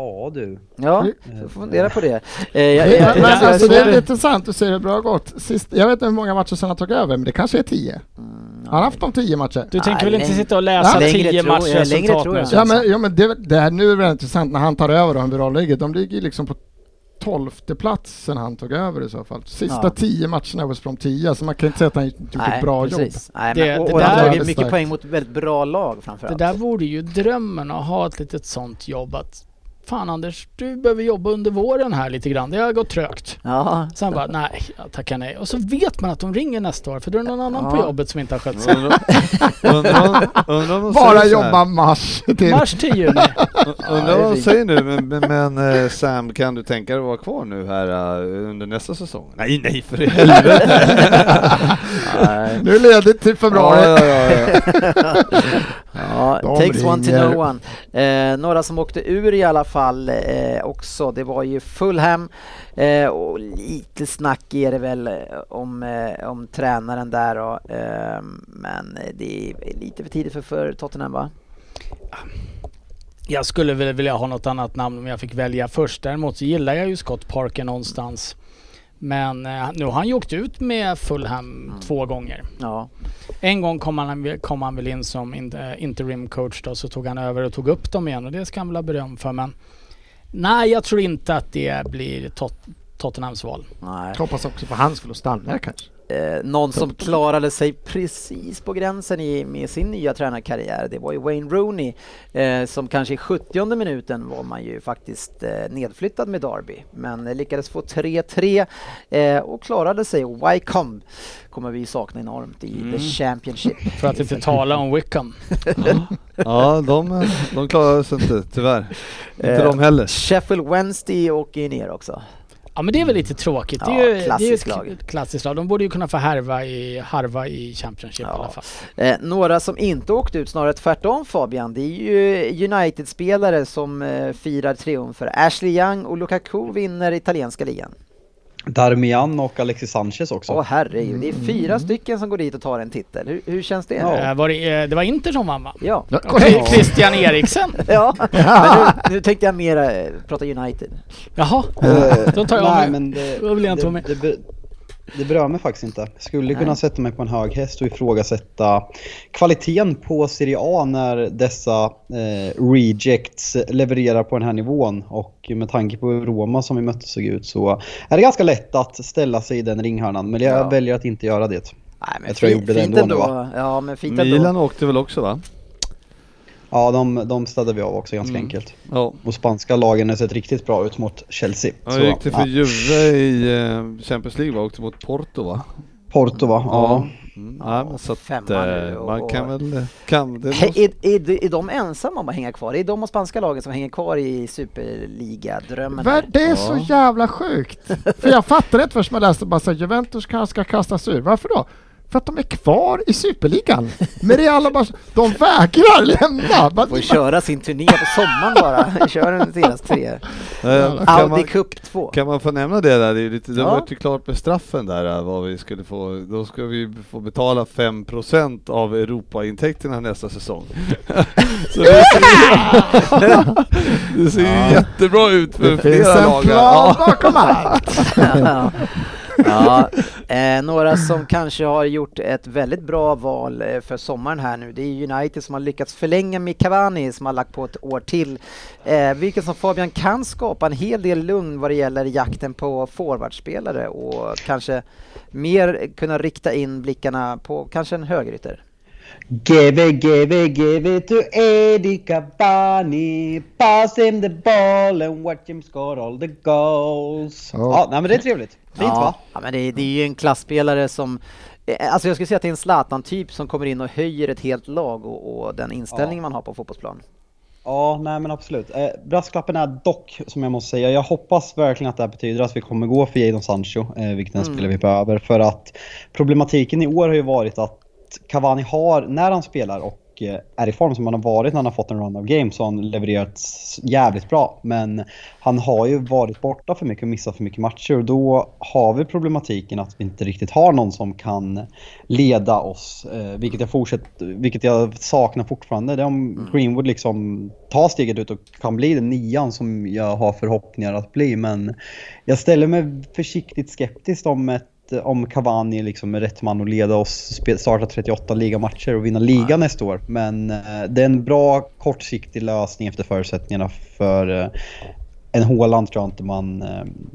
Ja du. Ja, Mm. får fundera på det. Eh, jag, Men, jag, men, jag, alltså, det är intressant, du ser hur bra det har gått. Sist, jag vet inte hur många matcher sedan han tog över, men det kanske är tio. Har han haft de tio matcher? Du tänker Nej, väl inte sitta och läsa Längre tio tror jag, matchers längre resultat tror nu? jag. Ja men, det. ja, men det, det här nu är det intressant när han tar över och hur bra ligger. De ligger liksom på tolfte plats sen han tog över i så fall. Sista Ja. tio matcherna var från tio, så man kan inte säga att han gjort nej, ett bra jobb. precis. Nej, Det- men, och, det och där- han har tagit Det mycket starkt. poäng mot väldigt bra lag Det framförallt. där vore ju drömmen att ha ett litet sånt jobb att Fan Anders, du behöver jobba under våren här lite grann. Det har gått trögt. Ja, Sen bara, nej, jag tackar nej. Och så vet man att de ringer nästa år för då är det någon annan på Ja. jobbet som inte har skött sig. Bara jobba mars till... Mars till juni. Undrar vad de säger nu, men, men, men eh, Sam, kan du tänka dig att vara kvar nu här eh, under nästa säsong? Nej, nej för i helvete! Nu är ledigt till februari. Ja, ja, ja, ja. De takes one to ringer. know one. Eh, några som åkte ur i alla fall eh, också, det var ju Fulham eh, och lite snack är det väl eh, om, eh, om tränaren där då. Eh, men det är lite för tidigt för, för Tottenham va? Jag skulle väl vilja ha något annat namn om jag fick välja först. Däremot så gillar jag ju Scott Parker någonstans. Men eh, nu har han ju åkt ut med Fulham två gånger. Ja, En gång kom han, kom han väl in som in, interim coach då, så tog han över och tog upp dem igen och det ska han väl ha beröm för. Men nej, jag tror inte att det blir tot, Tottenhams val. nej. Hoppas också för hans skull att stanna kanske. Eh, någon som klarade sig precis på gränsen i, med sin nya tränarkarriär, det var ju Wayne Rooney eh, som kanske i 70 minuten var man ju faktiskt eh, nedflyttad med Derby men eh, lyckades få 3-3 eh, och klarade sig. Wycombe kommer vi sakna enormt i Mm. the Championship. För att inte tala om Wickham. ja de, de klarade sig inte, tyvärr. Inte Eh, de heller. Sheffield Wednesday åker ju ner också. Ja men det är väl lite tråkigt. Det är ju, det är ju klassiskt ett klassiskt lag. De borde ju kunna få härva i, harva i Championship Ja. i alla fall. Eh, några som inte åkt ut, snarare tvärtom Fabian, det är ju United-spelare som eh, firar triumfer. Ashley Young och Lukaku vinner italienska ligan. Darmian och Alexis Sanchez också. Åh herregud, det är fyra Mm. stycken som går dit och tar en titel. Hur, hur känns det? Ja. Eh, var det, eh, det var Inter som vann va? Ja. Okej, Christian Eriksen. ja. Men nu, nu tänkte jag mera eh, prata United. Jaha, då tar jag Nej men det, Då vill jag inte vara med. det, det, berör mig faktiskt inte. Jag skulle kunna Nej. sätta mig på en hög häst och ifrågasätta kvaliteten på Serie A när dessa eh, rejects levererar på den här nivån. Och med tanke på hur Roma som vi mötte såg ut så är det ganska lätt att ställa sig i den ringhörnan. Men jag Ja. väljer att inte göra det. Nej, men Jag tror jag gjorde det fint ändå va? Ja, men fint Milan ändå. åkte väl också va? Ja, de, de städade vi av också ganska Mm. enkelt. Ja. Och spanska lagen har sett riktigt bra ut mot Chelsea. Ja, Så, hur gick det för ja. Juve i eh, Champions League va? Åkte mot Porto va? Porto va? Ja. Mm, Ja, så att, eh, och- man kan väl... eh, Kan, det måste, är, är, de- är de ensamma om att hänga kvar? Är de och spanska lagen som hänger kvar i superliga-drömmen? Det är så Ja. jävla sjukt. För jag fattade inte först när jag läste bara så här, Juventus kanske ska kastas ur. Varför då? För att de är kvar i superligan. Men det är alla bara, de vägrar lämna. Bara- Får köra sin turné på sommaren bara. Kör en deras tre. kan, Audi man, Cup 2. kan man få nämna det där? Det, är ju lite, det Ja. var ju klart med straffen där eh, vad vi skulle få. Då ska vi få betala 5% av Europaintäkterna nästa säsong. så det ser, ju- det ser ju jättebra ut för Det finns flera en lag. här. plan Ja. bakom allt. ja. Eh, några som kanske har gjort ett väldigt bra val eh, för sommaren här nu, det är United som har lyckats förlänga med Cavani som har lagt på ett år till. Eh, vilket som Fabian kan skapa en hel del lugn vad det gäller jakten på forwardspelare och kanske mer kunna rikta in blickarna på kanske en högerytter. Give it, give it, give it to Eddie Cavani. Pass him the ball and watch him score all the goals. Ja. Ja, nej men det är trevligt. Fint ja, va? Ja, men det, det är ju en klassspelare som eh, Alltså jag skulle säga att det är en Zlatan-typ som kommer in och höjer ett helt lag och, och den inställningen man har på fotbollsplan. Ja, nej men absolut. Eh, brasklappen är dock, som jag måste säga, jag hoppas verkligen att det här betyder att vi kommer gå för Jadon Sancho, eh, vilket är en Mm. spelare vi behöver. För att problematiken i år har ju varit att Cavani har, när han spelar och eh, är i form som han har varit när han har fått en run of game så har han levererat jävligt bra. Men han har ju varit borta för mycket och missat för mycket matcher och då har vi problematiken att vi inte riktigt har någon som kan leda oss. Eh, vilket, jag fortsätter, vilket jag saknar fortfarande. Det är om Greenwood liksom tar steget ut och kan bli den nian som jag har förhoppningar att bli. Men jag ställer mig försiktigt skeptisk om ett om Cavani liksom är rätt man att leda oss, starta 38 ligamatcher och vinna ligan nästa år. Men eh, det är en bra kortsiktig lösning efter förutsättningarna för eh, en Håland tror jag inte man, eh,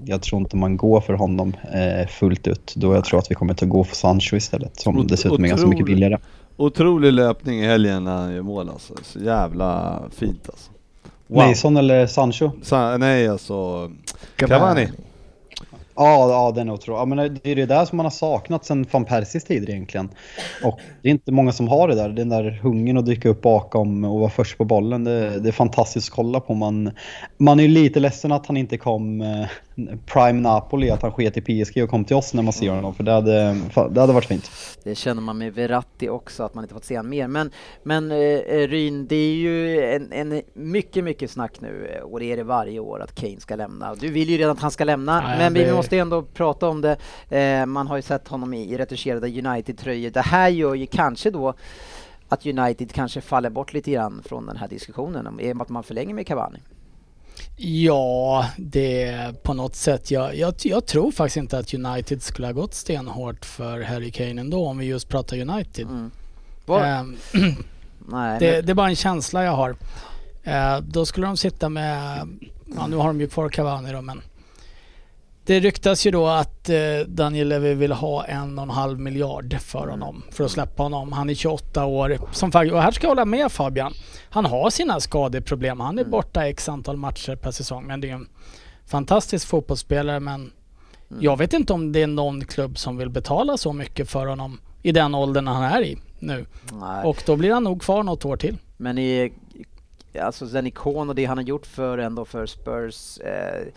jag tror inte man går för honom eh, fullt ut. Då jag tror att vi kommer att gå för Sancho istället som Ot- dessutom är ganska mycket billigare. Otrolig löpning i helgen när han gör mål alltså. Så jävla fint alltså. Mason eller Sancho? Sa- nej alltså, Cavani. Ja, ja den är otrolig. Ja, men det är det där som man har saknat sedan van Persies tider egentligen. Och det är inte många som har det där. Den där hungern att dyka upp bakom och vara först på bollen. Det, det är fantastiskt att kolla på. Man, man är ju lite ledsen att han inte kom eh, Prime Napoli, att han sket i PSG och kom till oss när man ser honom. För det hade, det hade varit fint. Det känner man med Verratti också, att man inte fått se han mer. Men, men eh, Ryn, det är ju en, en mycket, mycket snack nu eh, och det är det varje år att Kane ska lämna. Du vill ju redan att han ska lämna, Nej, men vi det- måste ändå prata om det. Eh, man har ju sett honom i, retuscherade United-tröjor. Det här gör ju kanske då att United kanske faller bort lite grann från den här diskussionen om i och med att man förlänger med Cavani. Ja, det på något sätt. Jag, jag, jag tror faktiskt inte att United skulle ha gått stenhårt för Harry Kane ändå om vi just pratar United. Mm. Ehm, Nej, det, men, det är bara en känsla jag har. Eh, då skulle de sitta med, ja nu har de ju kvar Cavani då men det ryktas ju då att eh, Daniel Levy vill ha en och en halv miljard för honom, för att släppa honom. Han är 28 år. Som, och här ska jag hålla med Fabian. Han har sina skadeproblem. Han är borta x antal matcher per säsong. Men det är en fantastisk fotbollsspelare. Men jag vet inte om det är någon klubb som vill betala så mycket för honom i den åldern han är i nu. nej. Och då blir han nog kvar något år till. Men i, alltså den ikon och det han har gjort för ändå för Spurs eh,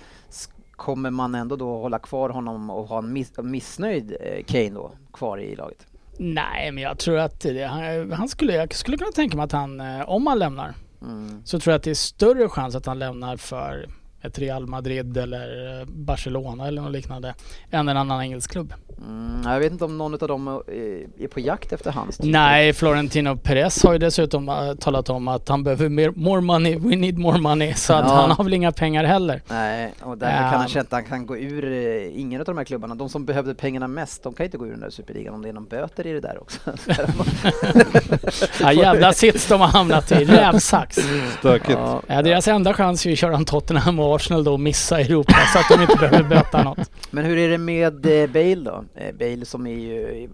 kommer man ändå då hålla kvar honom och ha en miss, missnöjd eh, Kane då kvar i laget? Nej, men jag tror att det, han, han skulle, jag skulle kunna tänka mig att han, eh, om han lämnar, Mm. så tror jag att det är större chans att han lämnar för ett Real Madrid eller eh, Barcelona eller något liknande än en annan engelsk klubb. Mm, jag vet inte om någon av dem är, är på jakt efter hans typ. Nej, Florentino Perez har ju dessutom eh, talat om att han behöver mer, more money, we need more money. Så att Ja. han har väl inga pengar heller. Nej, och därför kan Ja. han känna att han kan gå ur eh, ingen av de här klubbarna. De som behövde pengarna mest, de kan inte gå ur den där superligan om det är någon böter i det där också. Ja, jävla sits de har hamnat i. Rävsax. Stökigt. Ja. Ja, deras enda chans är ju att köra en Tottenham och Arsenal då missa Europa så att de inte behöver böta något. Men hur är det med eh, Bale då? Eh, Bale som är ju...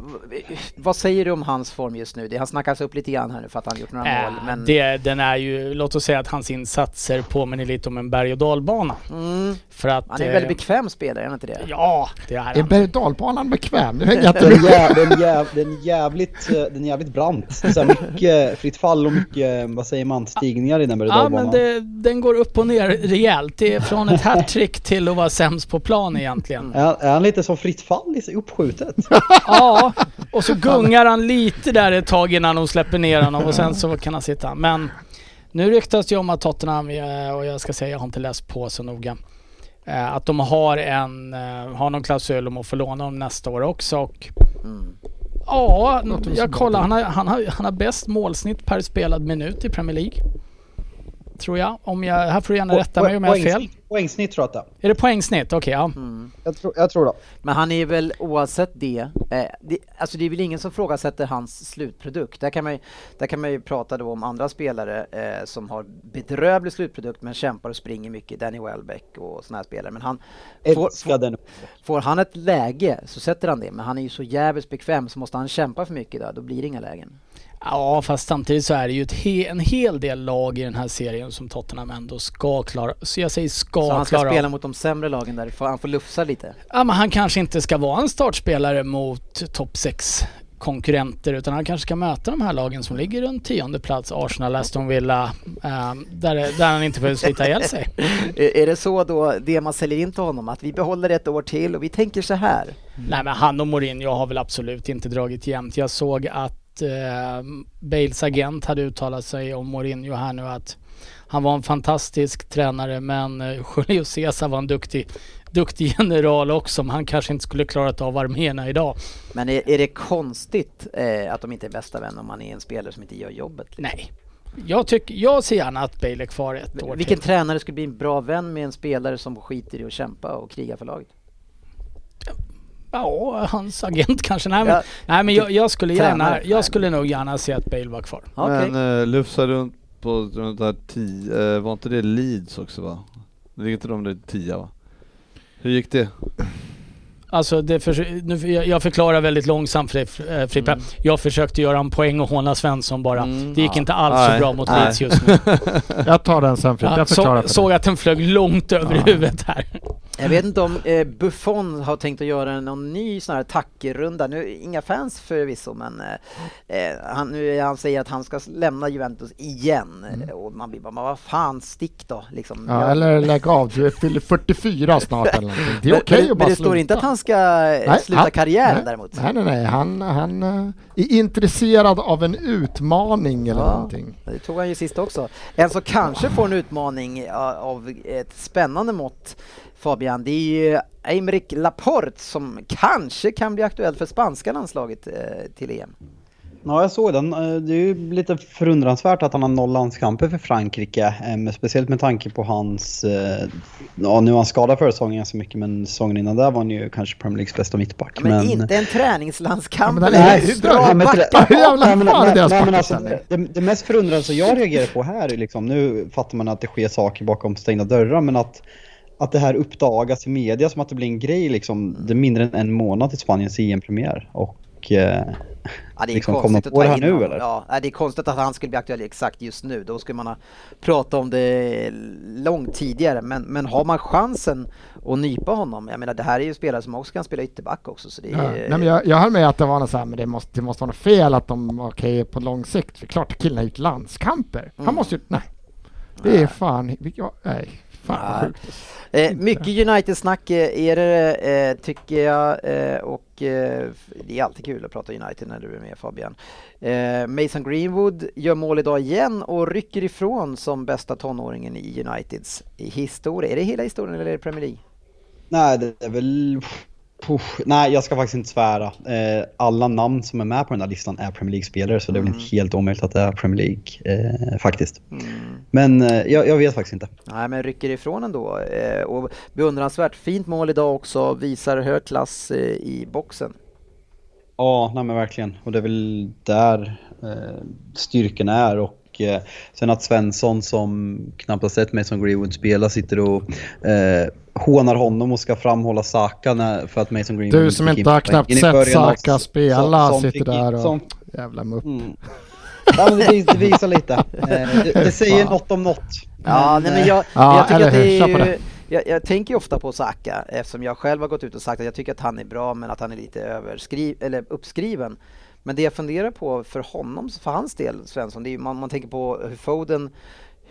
Vad säger du om hans form just nu? Det, han snackas upp lite grann här nu för att han gjort några mål, Äh, men... det, den är ju, låt oss säga att hans insatser påminner lite om en berg och dalbana. Mm, För att... han är en väldigt bekväm spelare, är han inte det? Ja, det är Är han. berg och dalbanan bekväm? Det hänger jag Den inte är, jäv, den, jäv, den, är jävligt, den är jävligt brant. Är så här mycket fritt fall och mycket, vad säger man, stigningar i den berg och Ja, dalbanan. men det, den går upp och ner rejält. Det är från ett hattrick till att vara sämst på plan egentligen. Är, han- är han lite som fritt fall, uppskjutet? Ja, och så gungar han lite där ett tag innan de släpper ner honom och sen så kan han sitta. Men nu ryktas det om att Tottenham, eh, och jag ska säga jag har inte läst på så noga, eh, att de har en, eh, har någon klausul om att få låna dem nästa år också och Mm. ja, jag kollar, han har, han, har, han har bäst målsnitt per spelad minut i Premier League. Tror jag. Om jag, här får du gärna rätta mig om jag har fel. Poängsnitt, tror jag att det är. Är det poängsnitt? Okej, ja. Mm. Jag tror, jag tror det. Men han är väl oavsett det, eh, det, alltså det är väl ingen som frågasätter hans slutprodukt. Där kan man ju, där kan man ju prata då om andra spelare eh, som har bedrövlig slutprodukt men kämpar och springer mycket, Danny Welbeck och såna här spelare. Men han, får, den. får han ett läge så sätter han det, men han är ju så jävligt bekväm så måste han kämpa för mycket där, då blir det inga lägen. Ja, fast samtidigt så är det ju he en hel del lag i den här serien som Tottenham ändå ska klara. Så jag säger ska Så han ska klara spela mot de sämre lagen där, han får lufsa lite. Ja, men han kanske inte ska vara en startspelare mot topp 6 konkurrenter utan han kanske ska möta de här lagen som ligger runt tionde plats, Arsenal, Aston Villa, eh, där, där han inte behöver slita ihjäl sig. Är det så då, det man säljer in till honom, att vi behåller ett år till och vi tänker så här? Nej men han och Mourinho har väl absolut inte dragit jämnt. Jag såg att eh, Bales agent hade uttalat sig om Mourinho här nu att han var en fantastisk tränare men eh, Julio Cesar var en duktig, duktig general också men han kanske inte skulle klarat av arméerna idag. Men är, är det konstigt eh, att de inte är bästa vänner om man är en spelare som inte gör jobbet? liksom? Nej. Jag, tycker, jag ser gärna att Bale är kvar ett år Vilken till. tränare skulle bli en bra vän med en spelare som skiter i att kämpa och kriga för laget? Ja, hans agent kanske. Nej men, Ja, nej, men jag, jag skulle gärna, tränare. jag skulle nog gärna se att Bale var kvar. Okej. Men uh, lufsa runt på runt där tio, eh, var inte det Leeds också va? Ligger inte de där tia va? Hur gick det? Alltså det för, nu, jag förklarar väldigt långsamt för dig eh, Frippe. Mm. Jag försökte göra en poäng och håna Svensson bara. Mm, det gick ja. inte alls Nej, så bra mot. Leeds just nu. Jag tar den sen Frippe, Ja, jag förklarar så, för såg att den flög långt över Ja. huvudet här. Jag vet inte om eh, Buffon har tänkt att göra någon ny sån här tackrunda. Nu, inga fans förvisso, men eh, eh, han, nu han säger att han ska lämna Juventus igen. Mm. Och man blir bara, vad fan, stick då. Liksom. Ja, Jag- eller lägg av, du fyller 44 snart eller någonting. Det är okej men, att bara Men det står inte att sluta. han ska eh, Nej, sluta han- karriären nej, däremot. Nej, nej, nej. Han, han eh, är intresserad av en utmaning eller Ja. någonting. Det tog han ju sist också. En som kanske får en utmaning av ett spännande mått Fabian, det är ju Aymeric Laporte som kanske kan bli aktuell för spanska landslaget eh, till EM. Ja, jag såg den. Eh, Det är ju lite förundransvärt att han har noll landskamper för Frankrike. eh, Speciellt med tanke på hans... Ja, nu har han skadad förra säsongen ganska mycket, men säsongen innan där var han ju kanske Premier Leagues bästa mittback. Men, inte en träningslandskamp. Ja, men hur bra Ja, men det- han Hur jävla Nej, men- fan är nej, deras nej, men backar alltså, sen? det, det mest förundrande som jag reagerar på här är liksom, nu fattar man att det sker saker bakom stängda dörrar, men att, att det här uppdagas i media som att det blir en grej liksom, det är mindre än en månad till Spaniens EM-premiär. Och eh, Ja, det är liksom, konstigt att ta här in nu, honom. eller? Ja, det är konstigt att han skulle bli aktuell exakt just nu. Då skulle man ha pratat om det långt tidigare. Men, men har man chansen att nypa honom, jag menar det här är ju spelare som också kan spela ytterback också. Så det är, Ja. Nej, men jag, jag höll med att det var något så här, men det måste, det måste vara något fel att de var okej på lång sikt. För klart killen har gjort landskamper. Han Mm. måste ju, nej. Det är fan, ja, nej. Fan. Eh, mycket United-snack eh, är det, eh, tycker jag. Eh, och eh, det är alltid kul att prata United när du är med Fabian. Eh, Mason Greenwood gör mål idag igen och rycker ifrån som bästa tonåringen i Uniteds historia. Är det hela historien eller är det Premier League? nej, det är väl... Puff, nej, jag ska faktiskt inte svära. Eh, alla namn som är med på den här listan är Premier League-spelare, så det är väl Mm. inte helt omöjligt att det är Premier League eh, faktiskt. Mm. Men eh, jag, jag vet faktiskt inte. Nej, men rycker ifrån ändå. Eh, och beundransvärt fint mål idag också, visar hög klass eh, i boxen. Ja, nej men verkligen. Och det är väl där eh, styrkan är. Och eh, sen att Svensson som knappt har sett Mason Greenwood spela sitter och eh, hånar honom och ska framhålla Saka när, för att Mason Greenwood Du som inte har knappt sett Saka spela som- som sitter där och som- jävla mupp. Mm. Ja, men det, vis- det visar lite. Eh, det, det säger något om något. Ja, nej, men jag, Ja, jag tycker att det är ju, jag, jag tänker ju ofta på Saka eftersom jag själv har gått ut och sagt att jag tycker att han är bra men att han är lite överskri, eller uppskriven. Men det jag funderar på för honom, för hans del Svensson, det är ju, man, man tänker på hur Foden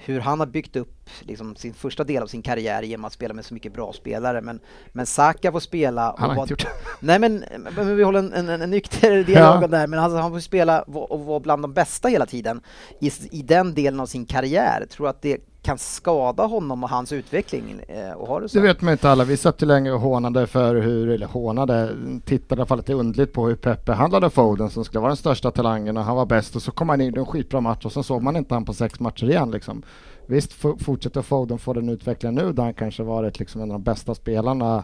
hur han har byggt upp liksom, sin första del av sin karriär genom att spela med så mycket bra spelare. Men, men Saka får spela... och Han har vara- inte gjort Nej men, men vi håller en, en, en nykter dialog det här, men alltså, han får spela och vara bland de bästa hela tiden i, i den delen av sin karriär. Tror att det kan skada honom och hans utveckling eh, och ha det så? Det vet man inte alla. Vi satt ju länge och hånade för hur, eller hånade, tittade i alla fall lite underligt på hur Pep behandlade Foden som skulle vara den största talangen och han var bäst och så kom han in i en skitbra match och så såg man inte han på sex matcher igen liksom. Visst fortsätter Foden få den utvecklingen nu där han kanske varit liksom en av de bästa spelarna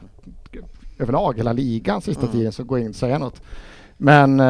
överlag hela ligan sista Mm. tiden så gå in och säga något. Men eh,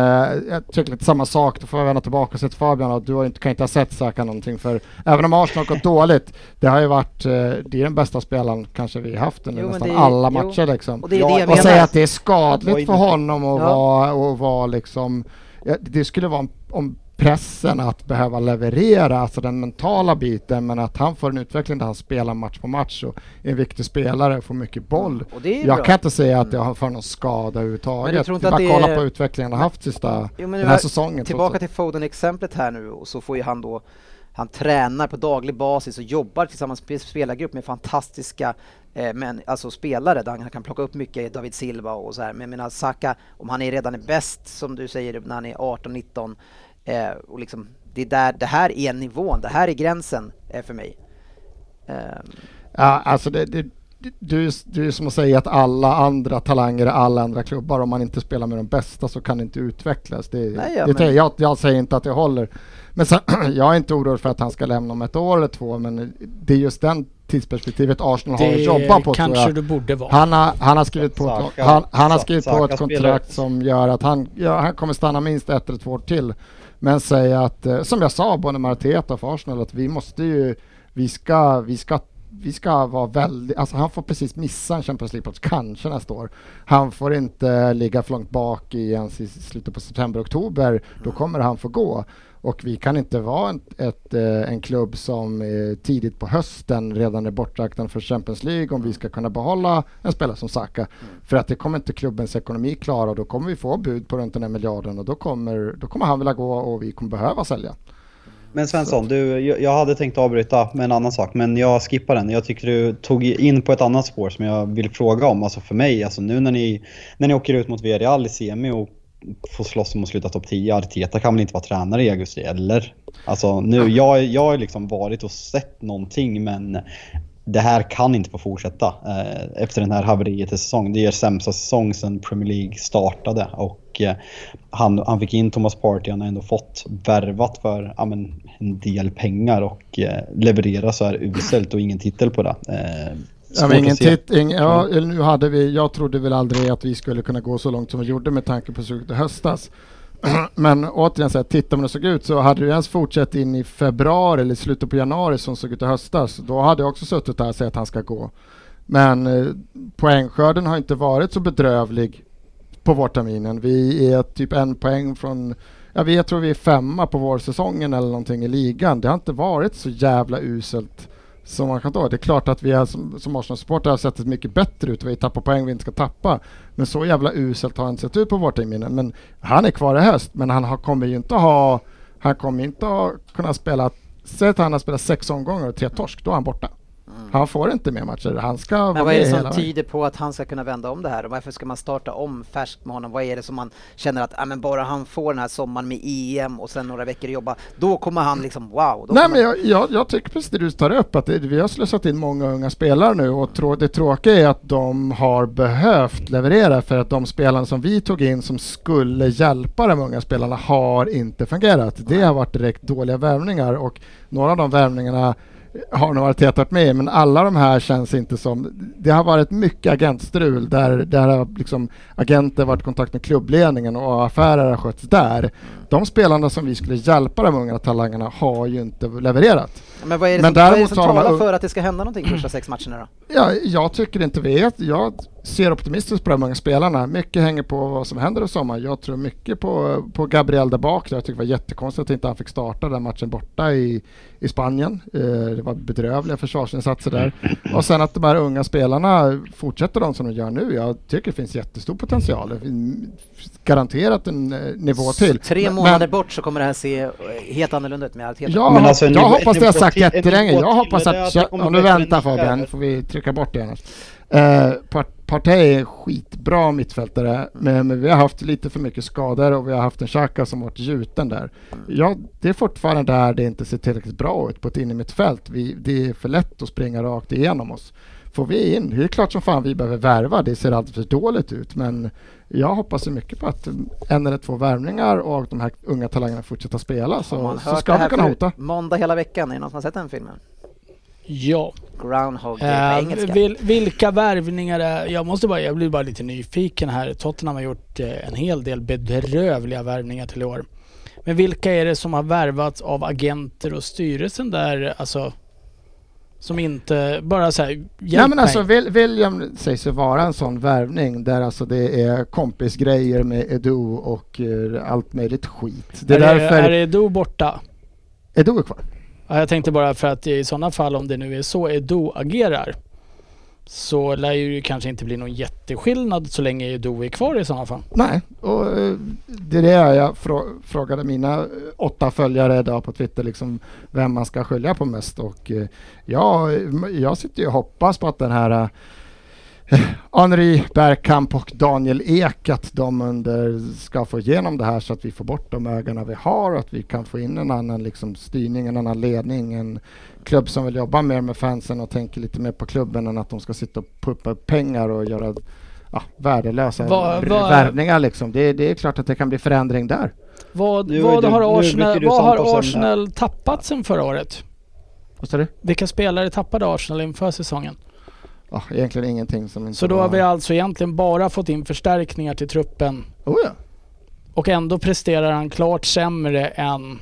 jag tycker lite samma sak, då får jag vända tillbaka och säga till Fabian att du har inte, kan inte ha sett Saka någonting för även om Arsenal har gått dåligt, det har ju varit, eh, det är den bästa spelaren kanske vi haft under Jo, nästan det är- alla jo. matcher liksom. Och det är Ja, det jag och säga att det är skadligt för honom att Ja. vara, och vara liksom, ja, det skulle vara om, om pressen att behöva leverera, alltså den mentala biten, men att han får en utveckling där han spelar match på match och är en viktig spelare, får mycket boll. Och Jag bra. kan inte säga att Mm. jag har för någon skada överhuvudtaget. Men bara det kolla är- på utvecklingen han haft sista, Jo, den här är- säsongen. Tillbaka till Foden-exemplet här nu och så får ju han då han tränar på daglig basis och jobbar tillsammans med spelargrupp med fantastiska eh, men, alltså spelare där han kan plocka upp mycket, David Silva och så här. Men jag menar Saka, om han är redan är bäst som du säger när han är 18-19 eh, och liksom det är där, det här är nivån, det här är gränsen eh, för mig. Eh, Ja, alltså det, det, du, det är som att säga att alla andra talanger i alla andra klubbar, om man inte spelar med de bästa så kan det inte utvecklas. Det, Nej, ja, det, men- jag, jag säger inte att det håller. Men sen, jag är inte orolig för att han ska lämna om ett år eller två, men det är just den tidsperspektivet Arsenal har att jobba på tror kanske jag. du borde vara. Han har, han har skrivit på, ett, Saka- han, han har skrivit på Saka ett spelar kontrakt som gör att han, ja, han kommer stanna minst ett eller två år till. Men säga att, eh, som jag sa både med Arteta och Arsenal, att vi måste ju, vi ska, vi ska vi ska vara väldigt, alltså han får precis missa en Champions League-plats, kanske nästa år. Han får inte ligga för långt bak i ens i slutet på september, oktober, då kommer han få gå. Och vi kan inte vara en, ett, eh, en klubb som eh, tidigt på hösten redan är bortraktad för Champions League om vi ska kunna behålla en spelare som Saka. För att det kommer inte klubbens ekonomi klara och då kommer vi få bud på runt den här miljarden och då kommer, då kommer han vilja gå och vi kommer behöva sälja. Men Svensson, du, jag jag hade tänkt avbryta med en annan sak, men jag skippar den. Jag tycker du tog in på ett annat spår som jag vill fråga om. Alltså för mig, alltså nu när ni, när ni åker ut mot Villarreal i semi och får slåss om att sluta topp 10, Arteta kan väl inte vara tränare i augusti, eller? Alltså nu, jag, jag har liksom varit och sett någonting, men det här kan inte få fortsätta eh, efter den här haveriet i säsong. Det är er sämsta säsong sedan Premier League startade och eh, han, han fick in Thomas Partey, han har ändå fått värvat för ja, men, en del pengar och eh, leverera så här uselt och ingen titel på det. Eh, Ja, men ingen se. tit, ing, ja, eller nu hade vi, jag trodde väl aldrig att vi skulle kunna gå så långt som vi gjorde med tanke på suget i höstas. Men återigen, så här, tittar man hur det såg ut så hade det ens fortsatt in i februari eller slutet på januari som såg ut i höstas. Då hade jag också suttit där och sagt att han ska gå. Men eh, poängskörden har inte varit så bedrövlig på vårterminen. Vi är typ en poäng från, ja, vi, jag tror vi är femma på vårsäsongen eller någonting i ligan. Det har inte varit så jävla uselt som man kan ta. Det är klart att vi är, som, som Arsenal-supportrar har sett det mycket bättre ut vi tappar poäng vi inte ska tappa. Men så jävla uselt har han sett ut på vårterminen. Men han är kvar i höst, men han har, kommer ju inte ha, han kommer inte ha kunnat spela, säg att han har spelat sex omgångar och tre torsk, då är han borta. Han får inte mer matcher, han ska Mm. Men vara vad är det som tyder på att han ska kunna vända om det här? Och varför ska man starta om färskt med honom? Vad är det som man känner att, ja men bara han får den här sommaren med EM och sen några veckor jobba, då kommer han liksom wow. Nej men jag, jag, jag tycker precis det du tar upp, att det, vi har slösat in många unga spelare nu och trå, det tråkiga är att de har behövt leverera för att de spelarna som vi tog in som skulle hjälpa de unga spelarna har inte fungerat. Det har varit direkt dåliga värvningar och några av de värvningarna har nog varit tätat med men alla de här känns inte som... Det har varit mycket agentstrul där, där har liksom agenter varit i kontakt med klubbledningen och affärer har skötts där. De spelarna som vi skulle hjälpa de unga talangerna har ju inte levererat. Men vad är det Men som, vad är det däremot som talar för att det ska hända någonting de första sex matcherna då? Ja, jag tycker inte vi är... Jag ser optimistiskt på de unga spelarna. Mycket hänger på vad som händer i sommar. Jag tror mycket på, på Gabriel där bak. Jag tycker det var jättekonstigt att inte han fick starta den matchen borta i, i Spanien. Eh, det var bedrövliga försvarsinsatser där. Och sen att de här unga spelarna fortsätter de som de gör nu. Jag tycker det finns jättestor potential. Det finns Garanterat en eh, nivå till. Tre Men- månader men- bort så kommer det här se helt annorlunda ut med Arteta. Ja, Men alltså, jag nivå- hoppas det har sagt jättelänge. Jag hoppas att... Om du väntar. Fabian, får vi trycka bort det annars. Eh, Partey är skitbra mittfältare, men, men vi har haft lite för mycket skador och vi har haft en Xhaka som varit gjuten där. Ja, det är fortfarande där det inte ser tillräckligt bra ut på ett innermittfält. Det är för lätt att springa rakt igenom oss. Får vi in, det är klart som fan vi behöver värva, det ser alldeles för dåligt ut, men jag hoppas ju mycket på att en eller två värvningar och de här unga talangerna fortsätter spela så, så ska vi kunna hota. Måndag hela veckan, är det någon som har sett den filmen? Ja. Groundhog Day Eh, på engelska. vil, vilka värvningar är, jag måste bara, jag blir bara lite nyfiken här. Tottenham har gjort eh, en hel del bedrövliga värvningar till i år. Men vilka är det som har värvats av agenter och styrelsen där, alltså Som inte bara säger hjälp Nej men alltså mig. William sägs ju vara en sån värvning där alltså det är kompisgrejer med Edu och eh, allt möjligt skit. Det är, är, därför det, är Edo borta? Edu är kvar. Ja, jag tänkte bara för att i sådana fall om det nu är så Edo agerar så lär ju det kanske inte bli någon jätteskillnad så länge Edo är kvar i sådana fall. Nej, och eh, det är det jag frågade mina eh, åtta följare idag på Twitter, liksom vem man ska skilja på mest. Och eh, ja, jag sitter ju och hoppas på att den här Henri Bergkamp och Daniel Ek, att de under ska få igenom det här så att vi får bort de ägarna vi har och att vi kan få in en annan liksom, styrning, en annan ledning, en klubb som vill jobba mer med fansen och tänker lite mer på klubben än att de ska sitta och pumpa upp pengar och göra ja, värdelösa Vad- vad- värvningar liksom. Det, det är klart att det kan bli förändring där. Vad, Nu- vad, nu- har, Arsenal, du vad har Arsenal tappat sen förra året? Vad sa du? Vilka spelare tappade Arsenal inför säsongen? Ja, egentligen ingenting som inte Så då var... har vi alltså egentligen bara fått in förstärkningar till truppen Oh, ja. och ändå presterar han klart sämre än...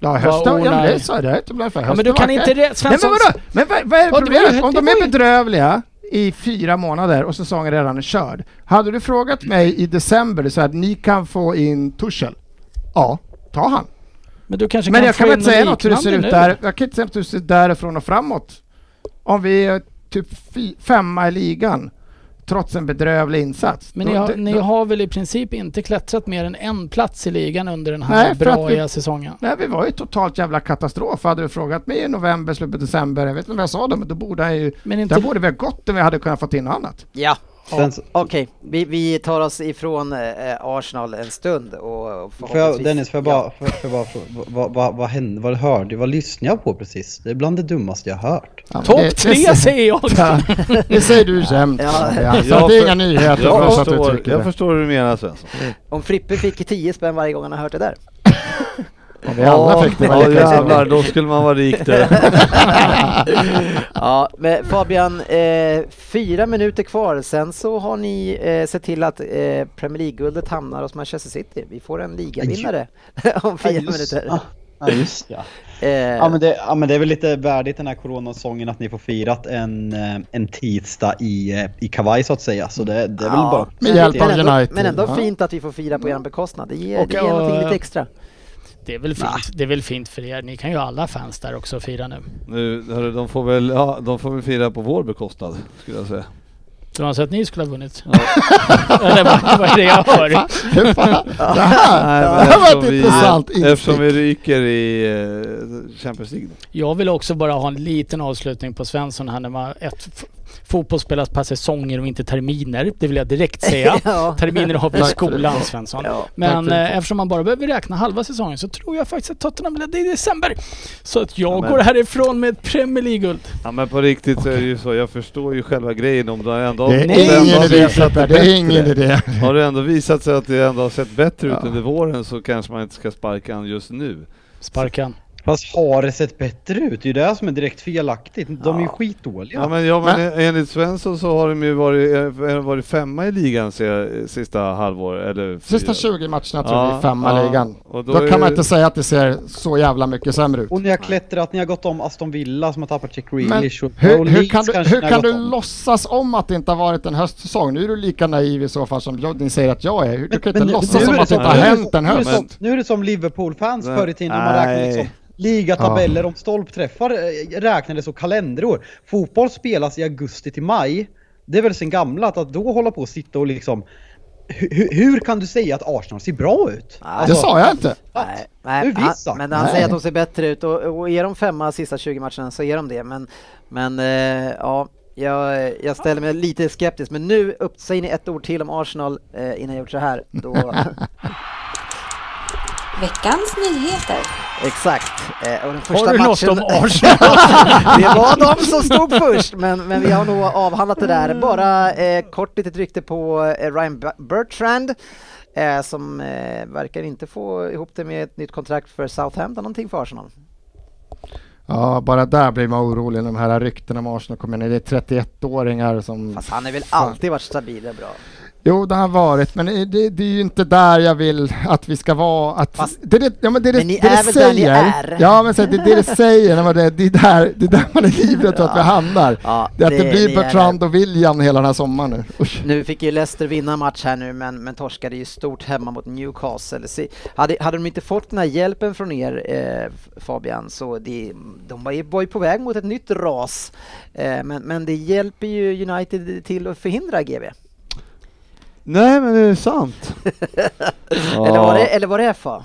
Ja, hösten, ja, men det sa jag. Det är inte för Ja, men du kan inte... Re- Nej, men Svensson, vadå? Men vad, är problemet? Om de är bedrövliga i fyra månader och säsongen redan är körd. Hade du frågat mig i december så att ni kan få in Tuchel? Ja, ta han. men du kanske Men kan jag kan väl in inte säga något hur det ser ut där. Jag kan inte säga något hur det ser ut därifrån och framåt. Om vi typ femma i ligan trots en bedrövlig insats. Men Då- ni har, ni då- har väl i princip inte klättrat mer än en plats i ligan under den här Nej, braiga vi- säsongen? Nej, vi var ju totalt jävla katastrof. Hade du frågat mig i november, slutet av december, jag vet inte vad jag sa då, men då borde jag ju... Men inte... Där borde vi ha gått om vi hade kunnat fått in något annat. Ja, Sen, okej. Vi, vi tar oss ifrån eh, Arsenal en stund och jag, förhoppningsvis... Dennis, får jag bara, får jag bara fråga, vad, vad, vad hände, vad hörde, vad lyssnade jag på precis? Det är bland det dummaste jag hört. Ja, Topp det- tre det, säger jag! Ja, det säger du jämt. Ja. Så Jag att det är för- inga nyheter Jag du förstår, jag det. förstår hur du menar Svensson. Om Frippe fick 10 spänn varje gång han har hört det där. Om vi alla fick det var ja jävlar, då skulle man vara rik det. ja, men Fabian, eh, fyra minuter kvar. Sen så har ni eh, sett till att eh, Premier League-guldet hamnar hos Manchester City. Vi får en ligavinnare om fyra Ja, just- minuter. Ja, ja, just ja. Eh, Ja men, det, ja men det är väl lite värdigt den här coronasången att ni får firat en, eh, en tisdag i, eh, i kavaj så att säga. Så det, det är väl ja, bara... Med hjälp av men ändå, United, Men ändå ja. fint att vi får fira på er bekostnad. Det ger, Och, det ger någonting eh, lite extra. Det är, väl fint, det är väl fint för er. Ni kan ju alla fans där också fira nu. Nu, hörru, de, får väl, ja, de får väl fira på vår bekostnad, skulle jag säga. Tror du att ni skulle ha vunnit? Eller vad, vad är det jag hör? Det här, var ett vi- intressant instick. Eftersom vi ryker i eh, Champions League. Jag vill också bara ha en liten avslutning på Svensson här när man ett fotboll spelas per säsonger och inte terminer. Det vill jag direkt säga. ja. Terminer har vi i det. skolan Svensson. Ja. Men det. eh, eftersom man bara behöver räkna halva säsongen så tror jag faktiskt att Tottenham ledde i december. Så att jag Ja, men- går härifrån med ett Premier League-guld. Ja men på riktigt så är det ju så, jag förstår ju själva grejen om det ändå... Det är det ändå ingen har idé visat Petter, det är ingen idé. Har det ändå visat sig att det ändå har sett bättre ut Ja. under våren så kanske man inte ska sparka han just nu. Sparkan. Fast har det sett bättre ut? Det är ju det som är direkt felaktigt. De är ju Ja. skitdåliga. Ja men, ja, men enligt Svensson så har de ju varit, eh, varit femma i ligan se, sista halvår eller Sista fyra. 20 matcherna tror vi Ja, är femma ja. i ligan. Då, då är kan man det- inte säga att det ser så jävla mycket sämre ut. Och ni har klättrat, ni har gått om Aston Villa som har tappat Jack Men Grealish och hur, och hur kan du, hur kan du om. låtsas om att det inte har varit en höstsäsong? Nu är du lika naiv i så fall som jag, ni säger att jag är. Du kan inte nu- låtsas är som att det inte har är hänt en nu är det höst. som- Nu är det som Liverpool-fans förr i tiden när man räknade liksom ligatabeller om stolpträffar eh, räknades och kalenderår. Fotboll spelas i augusti till maj. Det är väl sen gammalt att då hålla på och sitta och liksom hur, hur kan du säga att Arsenal ser bra ut? Nej. Det sa jag inte. Nej, nej, han, men han Nej. säger att de ser bättre ut och, och är de femma sista 20 matcherna så är de det. Men, men eh, ja, jag, jag ställer mig lite skeptisk. Men nu upp, säger ni ett ord till om Arsenal eh, innan jag gjort så här. Då, Veckans nyheter. exakt. Eh, och den första Har du något matchen, om Arsenal? det var de som stod först, men, men vi har nog avhandlat det där. Bara eh, kort litet rykte på eh, Ryan Bertrand. Eh, som eh, verkar inte få ihop det med ett nytt kontrakt för Southampton, någonting för Arsenal. Ja, bara där blir man orolig när de här ryktena om Arsenal kommer ner. Det är 31-åringar som... Fast han har väl alltid varit stabil och bra. Jo, det har varit, men det, det, det är ju inte där jag vill att vi ska vara. Att, Fast- det, det, ja, men det, det, Men ni det, är det väl där ni säger, är? Ja, men så, det, det det säger, när man det, det, är där, det är där man är livrädd för att vi hamnar. Ja, Det att det, blir Bertrand och William hela den här sommaren nu. Usch. Nu fick ju Leicester vinna match här nu men, men torskade ju stort hemma mot Newcastle. Se, hade, hade de inte fått den här hjälpen från er eh, Fabian så det, de var ju, var ju på väg mot ett nytt ras. Eh, men, men det hjälper ju United till att förhindra GB. Nej men det är sant. Eller, var det, eller var det FA?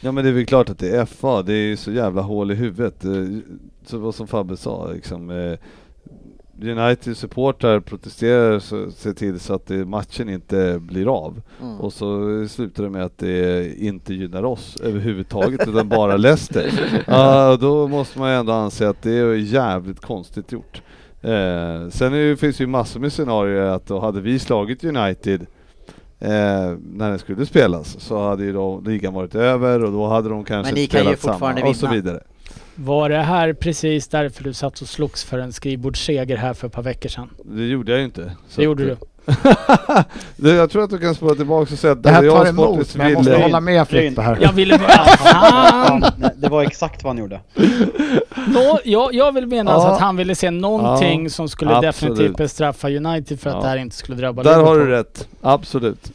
Ja men det är väl klart att det är FA, det är ju så jävla hål i huvudet. Eh, Så vad som Fabbe sa liksom. eh, United supportrar protesterar så ser till så att det, matchen inte blir av. Mm. Och så slutar det med att det inte gynnar oss överhuvudtaget utan bara Leicester. Ja, då måste man ju ändå anse att det är jävligt konstigt gjort. Eh, sen är finns det ju massor med scenarier att då hade vi slagit United eh, när den skulle spelas så hade ju då ligan varit över och då hade de kanske Men ni inte kan ju spelat samma fortfarande och så vinna. vidare. Var det här precis därför du satt och slogs för en skrivbordsseger här för ett par veckor sedan? Det gjorde jag ju inte. Så Det gjorde du. det, jag tror att du kan spåra tillbaka och säga att Det här jag tar emot, men jag måste ville- hålla med Frippe här. Jag ville bara... Fan! Det var exakt vad han gjorde. Nå, jag, jag vill mena alltså Ja. att han ville se någonting Ja, som skulle absolut. definitivt bestraffa United för att Ja. det här inte skulle drabba Där har du rätt, absolut.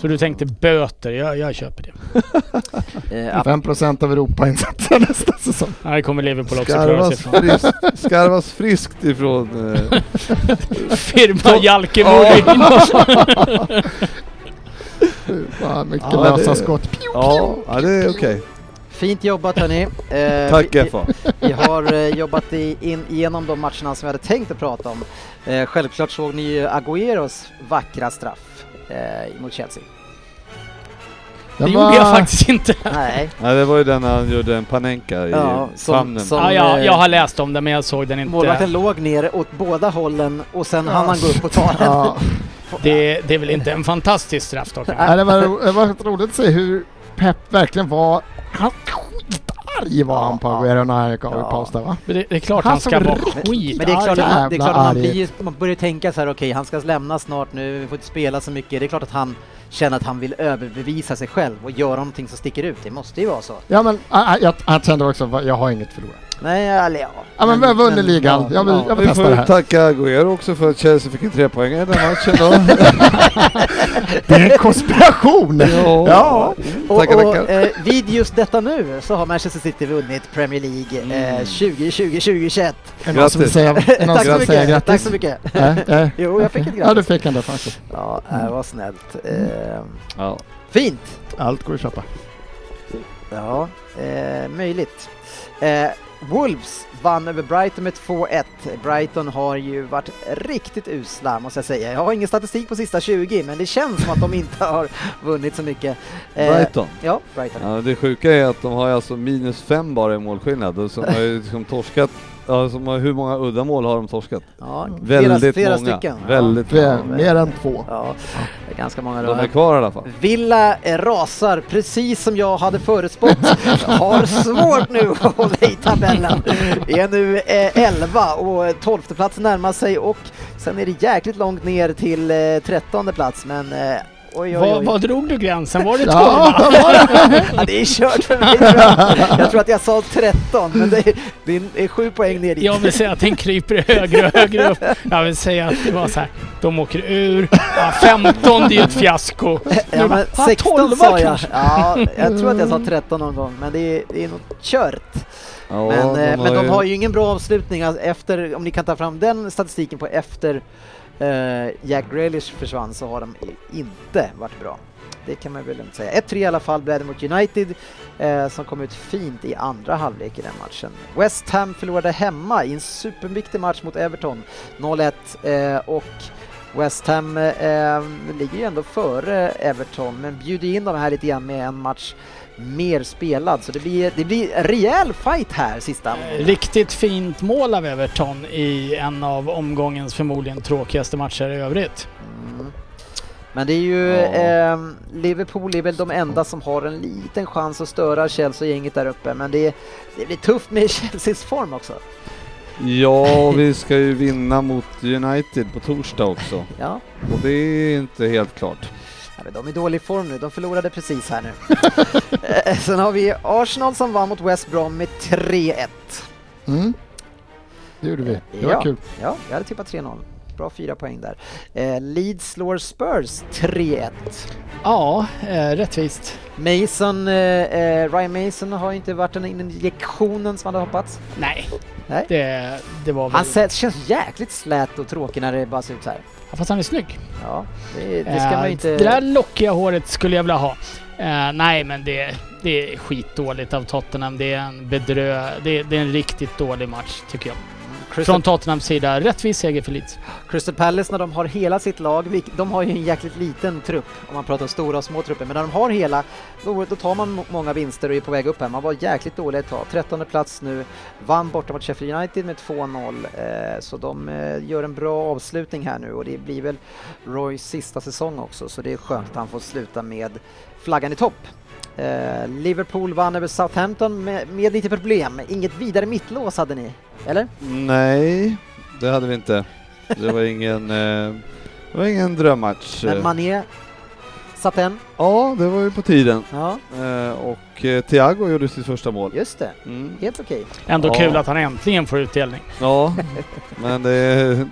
Så du tänkte böter, jag, jag köper det. Eh, 5% av Europainsatser nästa säsong. Det kommer Liverpool också klara sig Skarvas, ifrån. friskt, skarvas friskt ifrån... Eh, Firma Jalke Ja. Mourinho. Fan, mycket Ja, lösa det- skott. ja, ja, det är okej. Fint jobbat hörni. Eh, Tack vi, FA. vi har eh, jobbat i, in, igenom de matcherna som vi hade tänkt att prata om. Eh, självklart såg ni ju Agüeros vackra straff eh, mot Chelsea. Det Den gjorde jag var- faktiskt inte. Nej, Nej, det var ju den när han gjorde en panenka i Ja, som- famnen. som- Ja, ja, eh, jag har läst om det men jag såg den målvakten inte. låg ner åt båda hållen och sen hann han gå upp och ta den. Ja. Det, det är väl inte en fantastisk straff dock? Nej, det, var, det var roligt att se hur Pep verkligen var... Han skitarg var han på Ja. Agüero när han gick av i Ja. paus där va? Men det, det är klart Han han ska vara skit. Men det är klart, att det är klart att man, arg. blir, man börjar tänka så här, okej han ska lämna snart nu, vi får inte spela så mycket. Det är klart att han känner att han vill överbevisa sig själv och göra någonting som sticker ut. Det måste ju vara så. Ja men jag, jag kände också, jag har inget förlorat. Nej, eller ja. Ja men vi har vunnit ligan, ja, jag vill, ja. jag vill Vi testa får det här. tacka Agüero också för att Chelsea fick en trepoängare i den matchen då. Det är en konspiration! Ja. Ja. Och, Tackar, och tackar. eh, vid just detta nu så har Manchester City vunnit Premier League eh, 2020-2021. Är det någon som vill Grattis. säga, är någon Tack som vill säga mycket. Tack grattis? så mycket. Nej, nej. Jo, jag fick ett Ja du grattis. fick en det faktiskt. Ja, det var snällt. Eh, Ja. fint. Allt går att köpa. Ja, eh, möjligt. Eh, Wolves vann över Brighton med 2-1. Brighton har ju varit riktigt usla måste jag säga. Jag har ingen statistik på sista 20 men det känns som att de inte har vunnit så mycket. Eh, Brighton. Ja, Brighton. Ja, det sjuka är att de har alltså minus fem bara i målskillnad och som har ju liksom torskat, ja, som har, hur många uddamål har de torskat? Ja, flera, Väldigt flera många. stycken. Väldigt Fler, Ja, mer än två. Ja, det är ganska många De är då. kvar i alla fall. Villa rasar precis som jag hade förutspått. Har svårt nu att hålla i tabellen. Är nu eh, 11 och 12 plats närmar sig och sen är det jäkligt långt ner till eh, 13 plats men eh, oj oj Vad, oj. vad drog du gränsen? Var det 12? Ja, var det? Ja, det är kört för mig jag. Tror att jag sa 13 men det är, det är- sju poäng ner dit. Jag vill säga att den kryper högre och högre upp. Jag vill säga att det var så här, de åker ur. Ja, 15 det är ett fiasko. Ja, men Ah, 16 12 sa jag. Ja, jag tror att jag sa 13 någon gång men det är, det är nog kört. Ja, Men, de eh, men de ju- har ju ingen bra avslutning alltså, efter, om ni kan ta fram den statistiken på efter Eh, Jack Grealish försvann så har de inte varit bra. Det kan man väl lugnt säga. 1-3 i alla fall blev det mot United eh, som kom ut fint i andra halvlek i den matchen. West Ham förlorade hemma i en superviktig match mot Everton 0-1 eh, och West Ham eh, ligger ju ändå före Everton men bjuder in dem här lite grann med en match mer spelad så det blir, det blir en rejäl fight här sista omgången. Riktigt fint mål av Everton i en av omgångens förmodligen tråkigaste matcher i övrigt. Mm. Men det är ju, Ja. ehm, Liverpool är väl de enda som har en liten chans att störa Chelsea-gänget där uppe, men det, det blir tufft med Chelseas form också. Ja, vi ska ju vinna mot United på torsdag också. Ja, Och det är inte helt klart. Men de är i dålig form nu, de förlorade precis här nu. Eh, Sen har vi Arsenal som vann mot West Brom med 3-1. Mm. Det gjorde vi. Det var ja. kul. Ja, jag hade tippat 3-0. Bra fyra poäng där. Eh, Leeds slår Spurs 3-1. Ja, eh, rättvist. Mason, eh, eh, Ryan Mason har ju inte varit den injektionen som man hade hoppats. Nej, Nej. det, det var väl... Han känns jäkligt slät och tråkig när det bara ser ut så här. Ja, fast han är snygg. Ja, det, det ska man Eh, inte... Det där lockiga håret skulle jag vilja ha. Eh, nej, men det, det är skitdåligt av Tottenham. Det är en bedrö... Det, det är en riktigt dålig match, tycker jag. Från Tottenhams sida. Rättvis seger för Leeds. Crystal Palace när de har hela sitt lag, de har ju en jäkligt liten trupp om man pratar stora och små trupper, men när de har hela, då, då tar man må- många vinster och är på väg upp här. Man var jäkligt dålig ett tag, 13 plats nu, vann borta mot Sheffield United med 2-0, eh, så de eh, gör en bra avslutning här nu och det blir väl Roys sista säsong också, så det är skönt att han får sluta med flaggan i topp. Eh, Liverpool vann över Southampton med, med lite problem, inget vidare mittlås hade ni, eller? Nej, det hade vi inte. Det var ingen, eh, det var ingen drömmatch. Men Mané satt en, Ja, det var ju på tiden. ja Eh, och eh, Thiago gjorde sitt första mål. just det. Mm. Helt okej. Ändå Ja. kul att han äntligen får utdelning. Ja, men det är,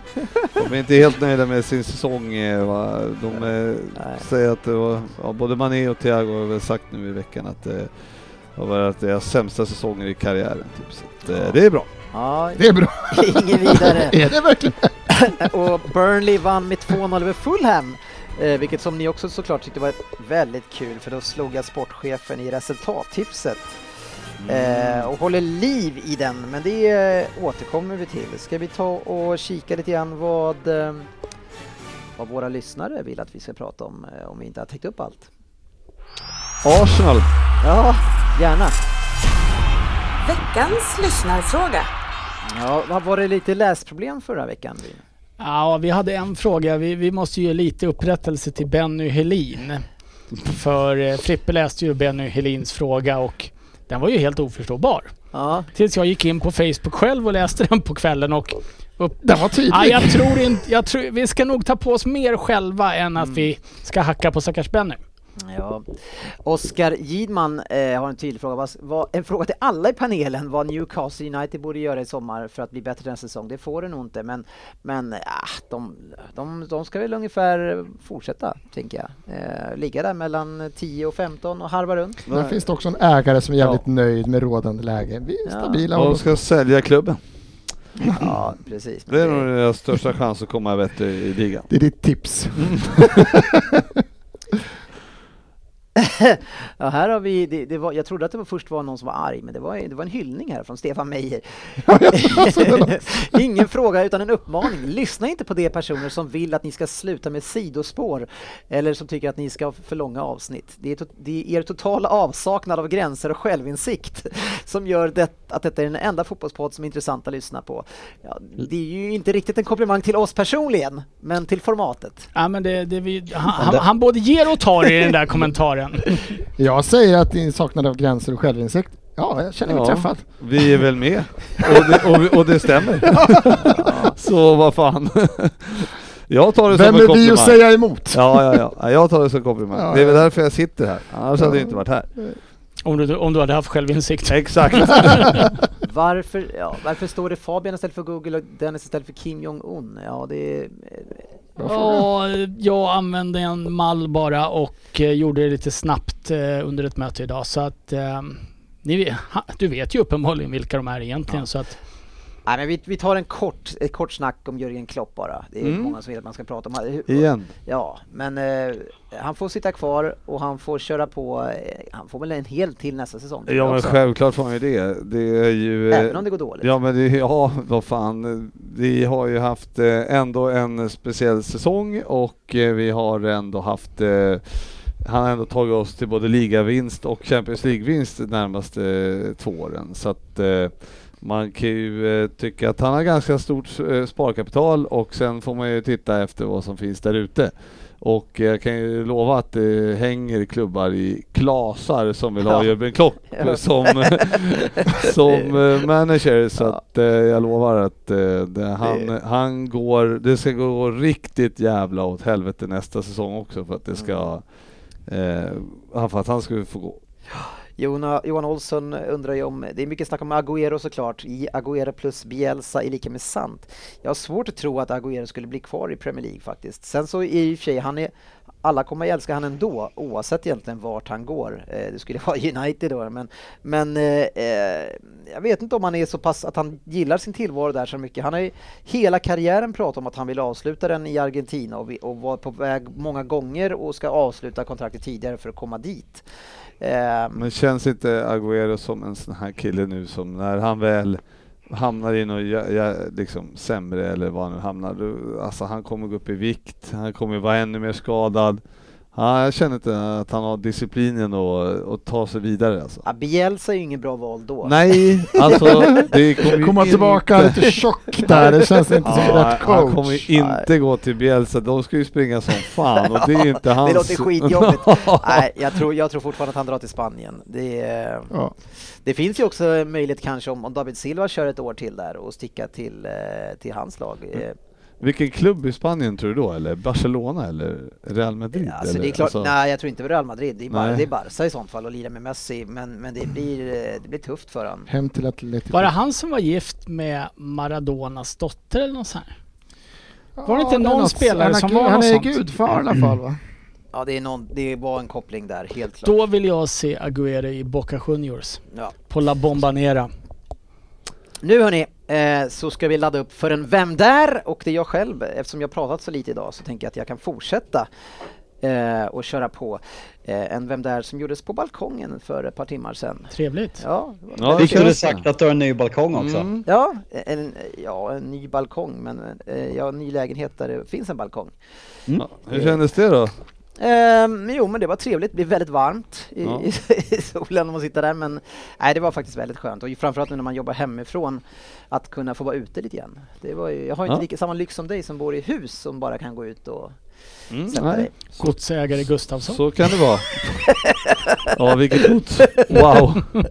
de är inte helt nöjda med sin säsong. eh, Va? De eh, Nej. säger att det var, ja, både Mané och Thiago har väl sagt nu i veckan att det har varit deras sämsta säsonger i karriären. Typ. Så att, eh, det är bra. Ja, Det är bra. ingen vidare. Är det verkligen? och Burnley vann med 2-0 över Fulham. Eh, vilket som ni också såklart tyckte var väldigt kul för då slog jag sportchefen i resultattipset. Eh, och håller liv i den, men det eh, återkommer vi till. Ska vi ta och kika lite grann vad, eh, vad våra lyssnare vill att vi ska prata om, eh, om vi inte har täckt upp allt? Arsenal. Ja, gärna. Veckans lyssnarfråga. Ja, var det lite läsproblem förra veckan? Ja, vi hade en fråga. Vi, vi måste ge lite upprättelse till Benny Helin. För eh, Frippe läste ju Benny Helins fråga och den var ju helt oförståbar. Ja, Tills jag gick in på Facebook själv och läste den på kvällen och... Upp, Den var tydlig. ja, jag tror inte... Jag tror, vi ska nog ta på oss mer själva än att vi ska hacka på stackars Benny. Ja. Oskar Gidman eh, har en tydlig fråga. Vad, vad, en fråga till alla i panelen vad Newcastle United borde göra i sommar för att bli bättre den säsong. Det får det nog inte, men, men ah, de, de, de ska väl ungefär fortsätta, tänker jag. Eh, ligga där mellan 10 och 15 och harva runt. Där finns det också en ägare som är jävligt nöjd med rådande läge. Vi är Ja. stabila. Och och de ska sälja klubben. Ja, precis. Det är nog deras största chans att komma bättre i ligan. Det är ditt tips. Ja, här har vi, det, det var, jag trodde att det var först var någon som var arg, men det var, det var en hyllning här från Stefan Meijer. Ingen fråga utan en uppmaning. Lyssna inte på de personer som vill att ni ska sluta med sidospår eller som tycker att ni ska ha för långa avsnitt. Det är, to, det är er totala avsaknad av gränser och självinsikt som gör det, att detta är den enda fotbollspodd som är intressant att lyssna på. Ja, det är ju inte riktigt en komplimang till oss personligen, men till formatet. Ja, men det, det vi, han, han, han både ger och tar i den där kommentaren. Jag säger att din saknad av gränser och självinsikt. Ja, jag känner mig Ja. träffad. Vi är väl med. Och det, och, vi- och det stämmer. Så vad fan. Jag tar det Vem som en är vi komplimang. att säga emot? Ja, ja, ja, ja. Jag tar det som komplimang. Ja, Det är väl ja. därför jag sitter här. Annars hade jag inte varit här. Om du, om du hade haft självinsikt. Exakt. Varför, ja, varför står det Fabian istället för Google och Dennis istället för Kim Jong-Un? Ja, det är... Ja, jag använde en mall bara och eh, gjorde det lite snabbt eh, under ett möte idag. Så att eh, ni, du vet ju uppenbarligen vilka de är egentligen. Så att, Nej, men vi, vi tar en kort, ett kort snack om Jörgen Klopp bara. Det är Mm. många som vill att man ska prata om hur- Igen. Ja, men eh, han får sitta kvar och han får köra på. Eh, han får väl en hel till nästa säsong. Ja men också. självklart får man ju det. Det är ju... eh, Även om det går dåligt. Ja men det, ja vad fan. Vi har ju haft eh, ändå en speciell säsong och eh, vi har ändå haft han har ändå tagit oss till både ligavinst och Champions League-vinst de närmaste två åren. Så att man kan ju eh, tycka att han har ganska stort eh, sparkapital och sen får man ju titta efter vad som finns där ute. Och jag kan ju lova att det hänger klubbar i klasar som vill ha Ja. Jörgen Klopp Ja. som, som eh, manager. Så att eh, jag lovar att eh, det, han, han går, det ska gå riktigt jävla åt helvete nästa säsong också för att det ska, eh, för att han ska få gå. Jona, Johan Olsson undrar ju om, det är mycket snack om Agüero såklart, i Agüero plus Bielsa är lika med sant. Jag har svårt att tro att Agüero skulle bli kvar i Premier League faktiskt. Sen så är i och för sig, han är, alla kommer att älska han ändå, oavsett egentligen vart han går. Eh, det skulle vara United då, men, men eh, eh, jag vet inte om han är så pass att han gillar sin tillvaro där så mycket. Han har ju hela karriären pratat om att han vill avsluta den i Argentina och, vi, och var på väg många gånger och ska avsluta kontraktet tidigare för att komma dit. Ehm. Men känns inte Agüero som en sån här kille nu som när han väl hamnar i något ja, ja, liksom sämre eller vad han nu hamnar, alltså han kommer gå upp i vikt, han kommer vara ännu mer skadad. Ja, jag känner inte att han har disciplinen att, ta sig vidare alltså. Ja, Bielsa är ju ingen bra val då. Nej, alltså det kommer Komma inte- tillbaka lite tjock där, det känns inte som Ja, rätt han coach. kommer ju inte gå till Bielsa, de ska ju springa som fan och det är inte hans... Det låter skitjobbigt. Nej, jag tror, jag tror fortfarande att han drar till Spanien. Det, Ja. det finns ju också möjlighet kanske om, om David Silva kör ett år till där och sticka till, eh, till hans lag. Eh, Vilken klubb i Spanien tror du då? Eller Barcelona eller Real Madrid? Alltså eller? det är klart, Alltså- nej jag tror inte Real Madrid. Det är, bara, det är Barca i sånt fall och lira med Messi. Men, men det, blir, eh, det blir tufft för honom. Hem till Atletico. Var det han som var gift med Maradonas dotter eller något sånt här? Var det inte är någon något- spelare han som var Han något är sånt? gudfar i alla fall va? Ja, det, är någon, det var en koppling där, helt klart. Då vill jag se Agüero i Boca Juniors. Ja. På La Bombonera. Nu hörni, eh, så ska vi ladda upp för en Vem där? Och det är jag själv, eftersom jag pratat så lite idag så tänker jag att jag kan fortsätta eh, och köra på eh, en Vem där? som gjordes på balkongen för ett par timmar sedan. Trevligt. Ja, Ja, Vi kunde sagt att du har en ny balkong också. Mm. Ja, en, ja, en ny balkong, men eh, ja, en ny lägenhet där det finns en balkong. Ja, hur kändes det då? Ehm, jo, men det var trevligt. Det blev väldigt varmt i, Ja. i, i solen om man sitter där. Men nej, det var faktiskt väldigt skönt. Och framförallt nu när man jobbar hemifrån, att kunna få vara ute lite grann. Det var ju, jag har inte Ja. lika samma lyx som dig som bor i hus som bara kan gå ut och Mm, nej. dig. Godsägare Gustafsson. Så kan det vara. Ja, vilket gods. Wow.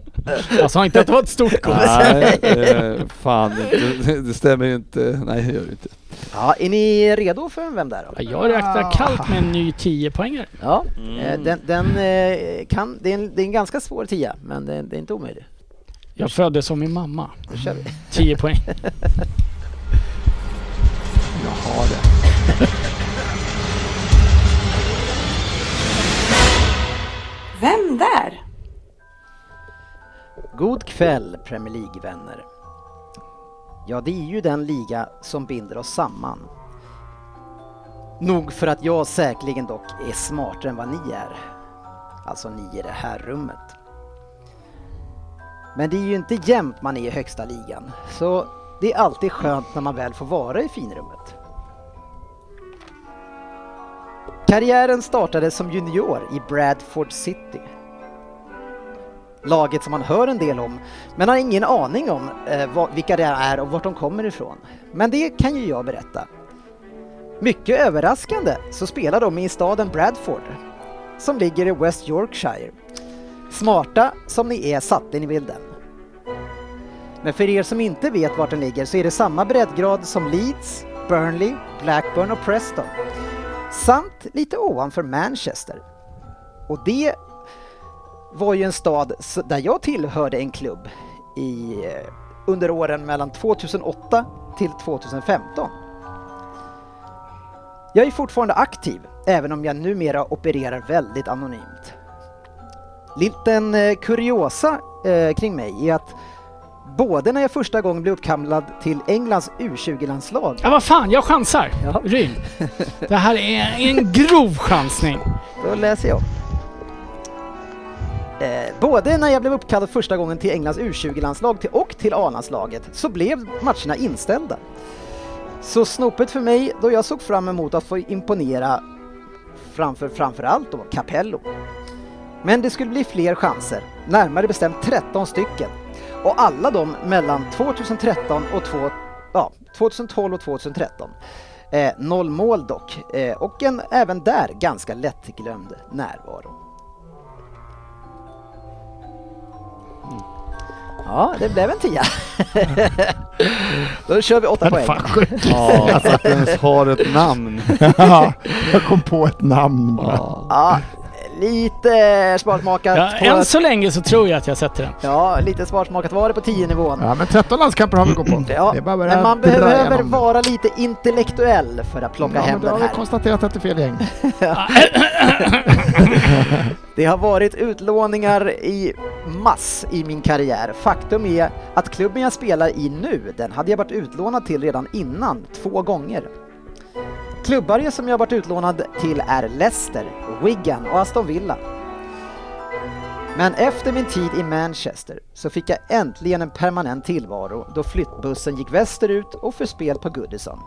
Jag sa inte att det var ett stort gods. Nej, eh, fan det, det stämmer ju inte. Nej, det gör det inte. Ja, är ni redo för en Vem där då? Ja, Jag räknar kallt med en ny 10 poängare. Ja, Mm. eh, den, den eh, kan, det är, en, det är en ganska svår tia, men det, det är inte omöjligt. Jag föddes som min mamma. Då kör vi. 10 poäng. Jag har det. Vem där? God kväll Premier League-vänner. Ja, det är ju den liga som binder oss samman. Nog för att jag säkerligen dock är smartare än vad ni är. Alltså ni i det här rummet. Men det är ju inte jämt man är i högsta ligan, så det är alltid skönt när man väl får vara i finrummet. Karriären startade som junior i Bradford City laget som man hör en del om, men har ingen aning om eh, vad, vilka det är och vart de kommer ifrån. Men det kan ju jag berätta. Mycket överraskande så spelar de i staden Bradford, som ligger i West Yorkshire. Smarta som ni är satte ni bilden. Men för er som inte vet vart den ligger så är det samma breddgrad som Leeds, Burnley, Blackburn och Preston. Samt lite ovanför Manchester. Och det var ju en stad där jag tillhörde en klubb i, eh, under åren mellan 2008 till 2015. Jag är fortfarande aktiv, även om jag numera opererar väldigt anonymt. Liten eh, kuriosa eh, kring mig är att både när jag första gången blev uppkallad till Englands U20-landslag, Ja, vad fan, jag chansar. Jaha. Ryn. Det här är en grov chansning. då läser jag. Eh, både när jag blev uppkallad första gången till Englands U20-landslag till, och till A-landslaget så blev matcherna inställda. Så snopet för mig då jag såg fram emot att få imponera framför framförallt då Capello. Men det skulle bli fler chanser, närmare bestämt 13 stycken. Och alla de mellan 2013 och två, ja, 2012 och 2013. Eh, noll mål dock, eh, och en även där ganska lättglömd närvaro. Mm. Ja, det blev en tia. Då kör vi åtta poäng. Fan sjukt. Ja, att du ens har ett namn. Ja, jag kom på ett namn bara. Ja. Lite sparsmakat. Ja, på- än så länge så tror jag att jag sätter den. Ja, lite sparsmakat var det på 10-nivån. Ja, men 13 landskamper har vi gått på. Ja, det är bara att men man behöver igenom. vara lite intellektuell för att plocka Ja, hem men då den har vi här. konstaterat att det är fel gäng. Det har varit utlåningar i mass i min karriär. Faktum är att klubben jag spelar i nu, den hade jag varit utlånad till redan innan, två gånger. Klubbar som jag varit utlånad till är Leicester, Wigan och Aston Villa. Men efter min tid i Manchester så fick jag äntligen en permanent tillvaro då flyttbussen gick västerut och för spel på Goodison.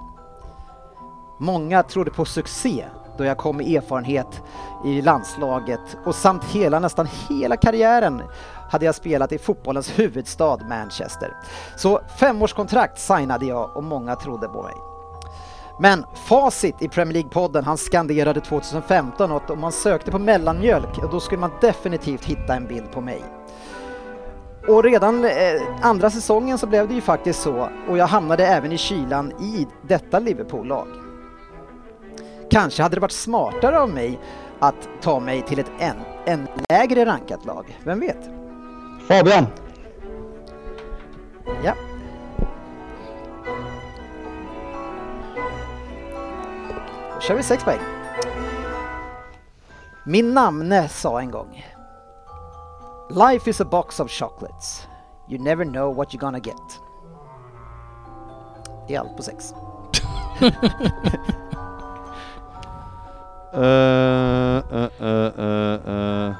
Många trodde på succé då jag kom med erfarenhet i landslaget och samt hela, nästan hela karriären hade jag spelat i fotbollens huvudstad Manchester. Så femårskontrakt signade jag och många trodde på mig. Men facit i Premier League-podden, han skanderade 2015 att om man sökte på mellanmjölk, då skulle man definitivt hitta en bild på mig. Och redan eh, andra säsongen så blev det ju faktiskt så och jag hamnade även i kylan i detta Liverpool-lag. Kanske hade det varit smartare av mig att ta mig till ett än, än lägre rankat lag, vem vet? Fabian. Ja. Kör vi sex poäng. Min namne sa en gång Life is a box of chocolates. You never know what you're gonna get. Det är allt på sex. Uh, uh, uh.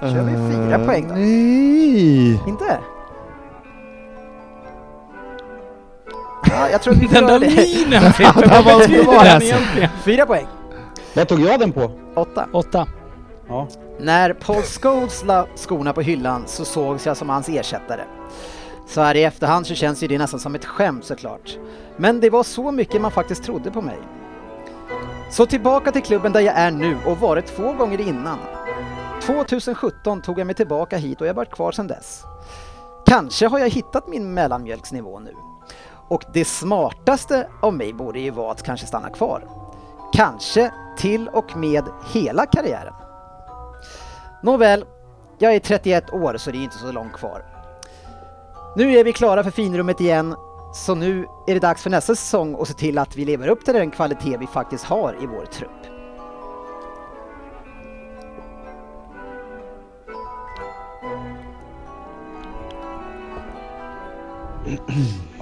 Kör vi fyra Eh, poäng då? Nej! Inte? Ja, jag tror att vi får Den göra där det. minen Frippe, vad betyder var den alltså. egentligen? Fyra poäng. Vad tog jag den på? Åtta. Åtta. Ja. När Paul Scholes la skorna på hyllan så sågs jag som hans ersättare. Så här i efterhand så känns ju det nästan som ett skämt såklart. Men det var så mycket man faktiskt trodde på mig. Så tillbaka till klubben där jag är nu och varit två gånger innan. 2017 tog jag mig tillbaka hit och jag har varit kvar sedan dess. Kanske har jag hittat min mellanmjölksnivå nu. Och det smartaste av mig borde ju vara att kanske stanna kvar. Kanske till och med hela karriären. Nåväl, jag är 31 år så det är inte så långt kvar. Nu är vi klara för finrummet igen, så nu är det dags för nästa säsong att se till att vi lever upp till den kvalitet vi faktiskt har i vår trupp.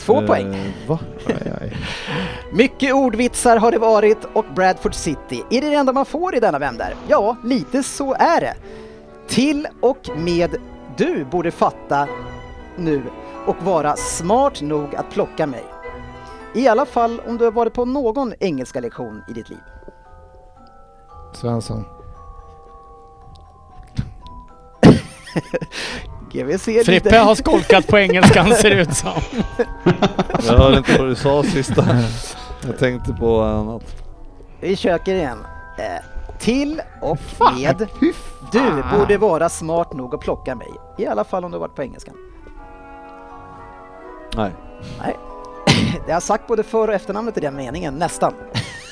Två poäng. Eh, va? Aj, aj. Mycket ordvitsar har det varit och Bradford City är det enda man får i denna vändar. Ja, lite så är det. Till och med du borde fatta nu och vara smart nog att plocka mig. I alla fall om du har varit på någon engelska lektion i ditt liv. Svensson. GVC Frippe lite. har skolkat på engelskan ser det ut som. Jag hörde inte vad du sa sista. Jag tänkte på annat. Vi köker igen. Eh, till och med du borde vara smart nog att plocka mig. I alla fall om du varit på engelskan. Nej. Nej. Det har sagt både för och efternamnet i den meningen, nästan.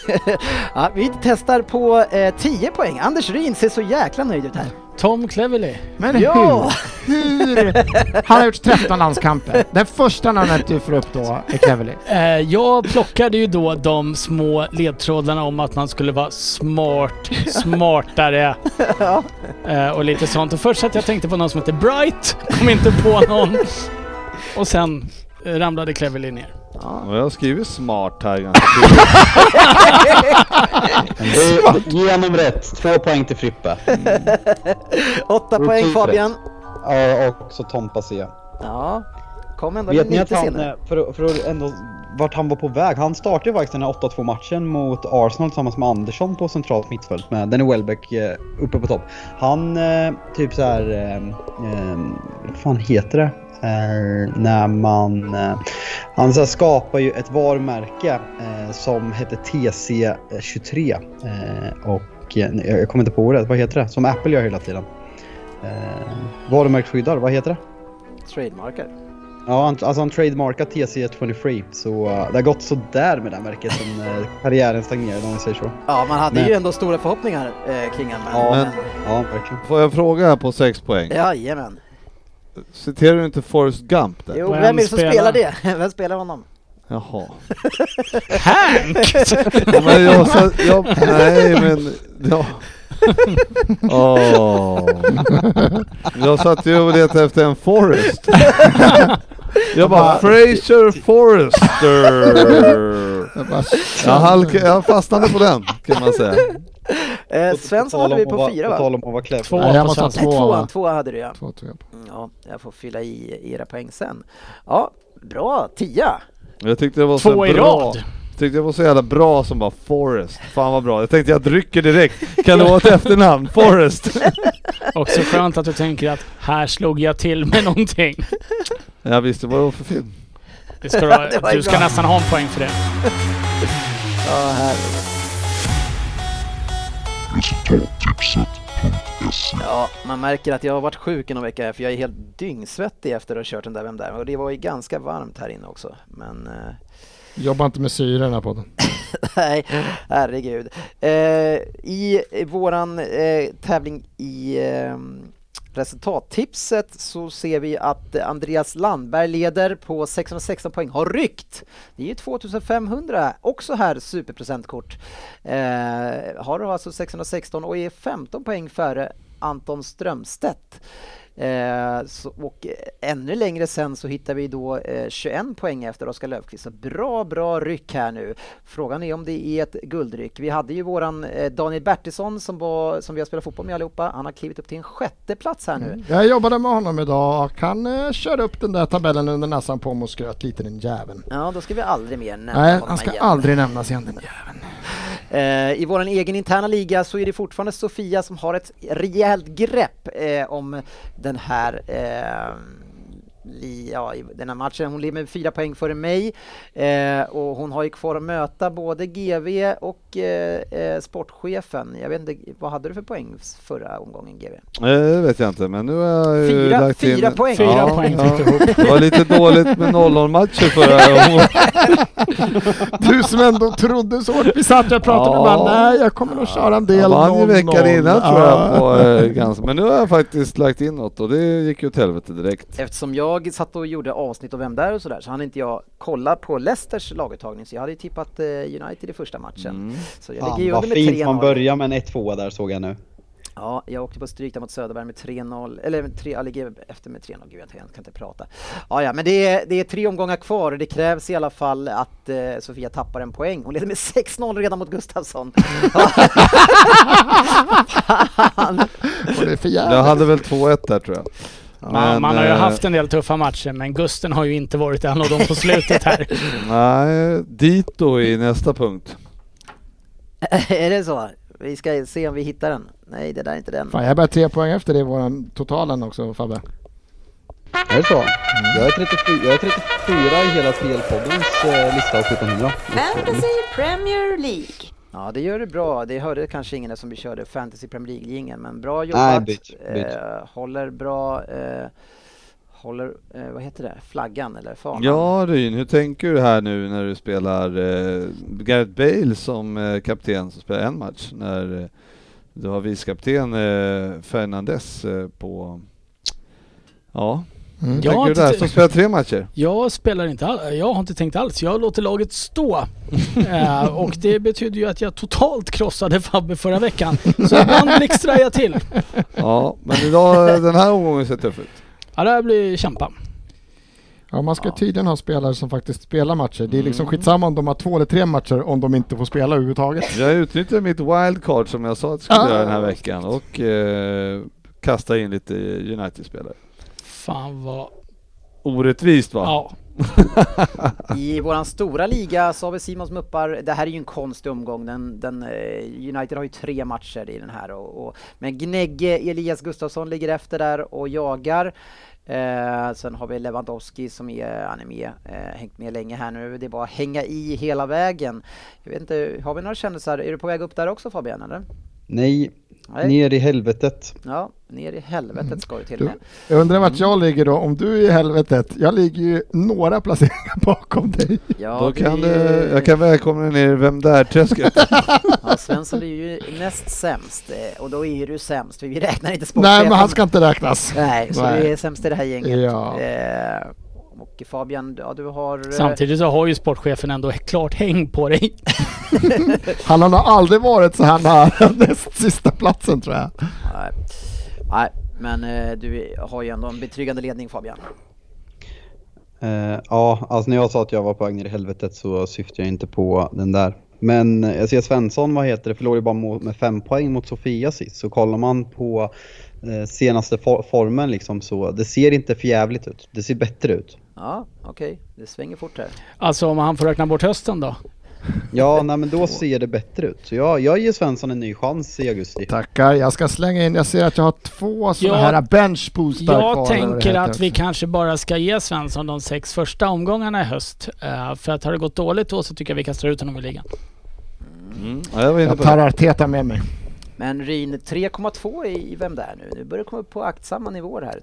ja, vi testar på eh, 10 poäng. Anders Ryn ser så jäkla nöjd ut här. Tom Cleverley. Men Ja! hur? Hur? Han har gjort 13 landskamper. Den första namnet du får upp då är Cleverley. Eh, jag plockade ju då de små ledtrådarna om att man skulle vara smart, smartare eh, och lite sånt. Och först att jag tänkte på någon som heter Bright, kom inte på någon. Och sen ramlade Cleverley ner. Och jag har skrivit smart här ganska tydligt. Du, genom rätt. Två poäng till Frippe. 8 poäng Rutin Fabian. Ja, och så Tompa jag. Ja, kom ändå Vet ni att han, senare. eh, för, för att ändå vart han var på väg. Han startade faktiskt den här 8-2 matchen mot Arsenal tillsammans med Andersson på centralt mittfält med Danny Welbeck eh, uppe på topp. Han eh, typ så här, eh, eh, vad fan heter det? Eh, när man... Eh, han så här, skapar ju ett varumärke eh, som heter TC23. Eh, och eh, jag kommer inte på det, vad heter det? Som Apple gör hela tiden. Eh, varumärkesskyddar, vad heter det? Trademarker. Ja, han, alltså han trademarkat TC23 så det har gått sådär med det här märket sen karriären stagnerade om vi säger så. Ja, man hade Men- ju ändå stora förhoppningar eh, kring honom. Ja, men, men- Ja, verkligen. Får jag fråga här på sex poäng? Jajamän. Citerar du inte Forrest Gump där? Jo, Vem vem är det som spelar? spelar det? Vem spelar honom? Jaha. Hank! Ja, men jag sa, jag, nej men, ja. Åh. Jag satt ju och letade efter en Forrest. Jag bara, Fraser Forrester. Jag bara, Jag, halk, jag fastnade på den kan man säga. Eh, Svensson hade vi på att fyra På va? tal om att vara clever. Två Nej, jag på två, tvåan, va? tvåan hade du ja. två på. Mm, Ja, jag får fylla i era poäng sen. Ja, bra. Tia. Jag tyckte det var så Två i bra. rad. Tyckte det var så jävla bra som bara Forrest. Fan vad bra. Jag tänkte jag rycker direkt. Kan det vara ett efternamn? Forrest. Också skönt att du tänker att här slog jag till med någonting. Jag visste vad det var för film. Det ska Det du, ju du ska bra. nästan ha en poäng för det. Ja, herregud. Ja, man märker att jag har varit sjuk i någon vecka här, för jag är helt dyngsvettig efter att ha kört den där Vem där? Och det var ju ganska varmt här inne också. Men eh, Jobba inte med syre i den här podden. nej, herregud. Eh, I våran eh, tävling i eh, resultattipset så ser vi att Andreas Landberg leder på 616 poäng, har ryckt. Det är ju 2500, också här superpresentkort. Eh, har alltså 616 och är 15 poäng före Anton Strömstedt. Eh, så, och eh, ännu längre sen så hittar vi då eh, 21 poäng efter Oskar Löfqvist. Så bra, bra ryck här nu. Frågan är om det är ett guldryck. Vi hade ju våran eh, Daniel Bertilsson som, var, som vi har spelat fotboll med allihopa. Han har klivit upp till en sjätte plats här nu. Jag jobbade med honom idag och han eh, körde upp den där tabellen under näsan på mig och skröt lite den jäveln. Ja, då ska vi aldrig mer nämna Nej, honom han ska igen. aldrig nämnas igen den jäveln. Eh, I vår egen interna liga så är det fortfarande Sofia som har ett rejält grepp eh, om den här eh, li, ja, i den här matchen. Hon ligger med fyra poäng före mig eh, och hon har ju kvar att möta både GV och eh, eh, sportchefen. Jag vet inte, vad hade du för poäng förra omgången GV? Eh, Det vet jag inte men nu har jag ju Fyra- lagt in... fyra poäng. Fyra Ja, poäng ja. Det var lite dåligt med 0-0 matcher förra gången. Du som ändå trodde så. Vi satt och pratade Ja. och bara nej jag kommer nog köra en del Jag vann ju 0-0. veckan innan tror jag Ja. på eh, ganska, men nu har jag faktiskt lagt in något och det gick ju åt helvete direkt. Eftersom jag satt och gjorde avsnitt och vem där och sådär så hann inte jag kolla på Leicesters laguttagning så jag hade ju tippat eh, United i första matchen. Mm. Så jag Fan, ligger ju vad under med fint man 3-0. börjar med en 1-2 där såg jag nu. Ja, jag åkte på stryk där mot Söderberg med 3-0, eller med tre, jag ligger efter med 3-0, gud jag kan inte prata. Ja, ja, men det är, det är tre omgångar kvar och det krävs i alla fall att eh, Sofia tappar en poäng. Hon leder med 6-0 redan mot Gustafsson. Fan. Och det är för Jag jävligt. hade väl 2-1 där tror jag. Man, Men, man har ju eh, haft en del tuffa matcher men Gusten har ju inte varit en av dem på slutet här. Nej, Dito i nästa punkt. är det så? Vi ska se om vi hittar den. Nej, det där är inte den. Fan, jag är bara tre poäng efter det i våran totalen också Fabbe. Är det så? Jag är 34, jag är 34 i hela PL-poddens eh, lista av 1700. Fantasy Premier League. Ja, det gör du bra. Det hörde kanske ingen som vi körde Fantasy Premier League-jingeln, men bra jobbat. Nej, bitch, bitch. Eh, håller bra, eh, håller, eh, vad heter det, flaggan eller fanan? Ja Ryn, hur tänker du här nu när du spelar eh, Gareth Bale som eh, kapten som spelar en match när eh, du har vicekapten eh, Fernandes eh, på... Ja, Mm. Jag tänker du där som spelar tre matcher? Jag spelar inte all, jag har inte tänkt alls. Jag låter laget stå. Eh, och det betyder ju att jag totalt krossade Fabbe förra veckan. Så ibland blixtrar jag till. Ja, men idag, den här omgången ser tuff ut. Ja, det här blir kämpa. Ja, man ska Ja. tydligen ha spelare som faktiskt spelar matcher. Det är liksom Mm. skitsamma om de har två eller tre matcher om de inte får spela överhuvudtaget. Jag utnyttjar mitt wildcard som jag sa att jag skulle Ah. göra den här veckan och eh, kasta in lite United-spelare. Fan vad... Orättvist va? Ja. I våran stora liga så har vi Simons Muppar, det här är ju en konstig omgång, den, den, eh, United har ju tre matcher i den här och, och men Gnegge, Elias Gustafsson ligger efter där och jagar. Eh, sen har vi Lewandowski som är, han är med, eh, hängt med länge här nu. Det är bara att hänga i hela vägen. Jag vet inte, har vi några kändisar? Är du på väg upp där också Fabian eller? Nej, Nej. ner i helvetet. Ja, ner i helvetet ska du till Du, med. jag undrar vart jag ligger då, om du är i helvetet. Jag ligger ju några placeringar bakom dig. Ja, Då kan är- du, jag kan välkomna dig ner i Vem Där-träsket. Ja, Svensson är ju näst sämst eh, och då är du sämst. Vi räknar inte Nej, sportchefen. men han ska inte räknas. Nej, så Nej. du är sämst i det här gänget. Ja. Eh, och Fabian, ja du har... eh, Samtidigt så har ju sportchefen ändå klart häng på dig. Han har nog aldrig varit så här nära näst sista platsen tror jag. Nej, nej men eh, du har ju ändå en betryggande ledning Fabian. Eh, ja, alltså när jag sa att jag var på väg ner i helvetet så syftar jag inte på den där. Men jag ser Svensson, vad heter det, förlorade ju bara med fem poäng mot Sofia sist. Så kollar man på senaste for formen liksom så, det ser inte för jävligt ut. Det ser bättre ut. Ja, okej. Det svänger fort här. Alltså om han får räkna bort hösten då? Ja, nej men då ser det bättre ut. Så jag, jag ger Svensson en ny chans i augusti. Tackar, jag ska slänga in, jag ser att jag har två sådana här bench boostar kvar. Jag tänker att vi kanske bara ska ge Svensson de sex första omgångarna i höst. Eh, för att har det gått dåligt då så tycker jag vi kastar ut honom i ligan. Mm. Ja, jag Jag tar. Arteta med mig. Men Ryn 3,2 i Vem där nu? Nu börjar det komma upp på aktsamma nivåer här.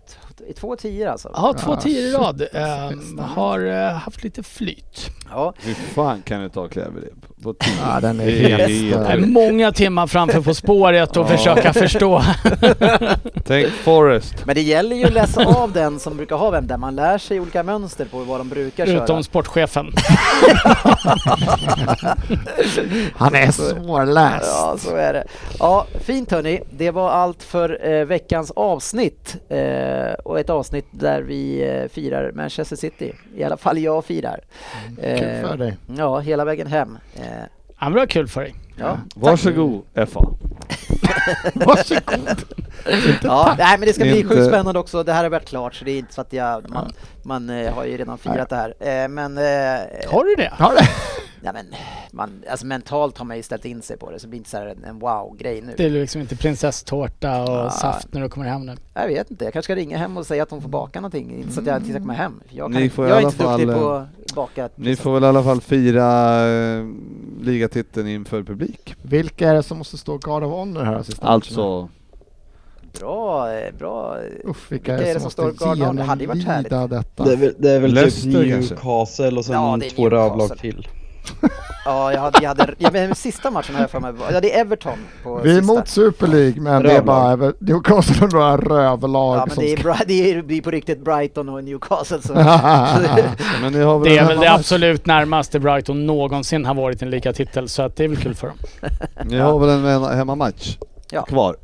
I två tior alltså. Ja, två Ja, tior i rad. bästa. har eh, haft lite flyt. Ja, Hur fan kan du ta Kläver på tio? Ja, den är Det är helt Det många timmar framför På spåret och Ja. försöka förstå. Tänk Forrest. men det gäller ju att läsa av den som brukar ha Vem där. Man lär sig olika mönster på vad de brukar köra. Utom sportchefen. Han är svårläst. Ja, så är det. Ja, fint hörni. Det var allt för eh, veckans avsnitt. Eh, och ett avsnitt där vi eh, firar Manchester City. I alla fall jag firar. Kul för dig. Ja, hela vägen hem. Eh, Ja, men det var kul för dig. ja, Varsågod FA. Varsågod. ja, nej, men det ska bli Inte- sjukt spännande också. Det här har varit klart så det är inte så att jag, man, man eh, har ju redan firat det här. Eh, men, eh, Har du det? Har det? Ja, men man, alltså mentalt har man ju ställt in sig på det så det blir inte så här en, en wow-grej nu. Det är liksom inte prinsesstårta och Ja. saft när du kommer hem nu. Jag vet inte, jag kanske ska ringa hem och säga att de får baka någonting. Inte så att jag inte ska komma hem. Jag, kan, Ni får i jag är inte duktig fall, på att baka. Ni får väl i alla fall fira eh, ligatiteln inför publik. Vilka är det som måste stå Guard of Honor här sista? Alltså, Bra, eh, bra. Uff, vilka, vilka är det som måste står Guard of Honor? Det hade ju varit genomlida detta? Det är väl, det är väl Leicester typ? Newcastle och sen Ja, två rövlag till. Ja, jag hade, jag hade, jag men, sista matchen har jag för mig, ja det är Everton på Vi är sista. emot Super League men det är Rövlag. bara Newcastle och några rövlag Ja men som det är, ska... det är, det är på riktigt Brighton och Newcastle så. men ni har väl Det är väl det absolut närmaste Brighton någonsin har varit en ligatitel så att det är väl kul för dem. Ni har väl en hemmamatch Ja. kvar?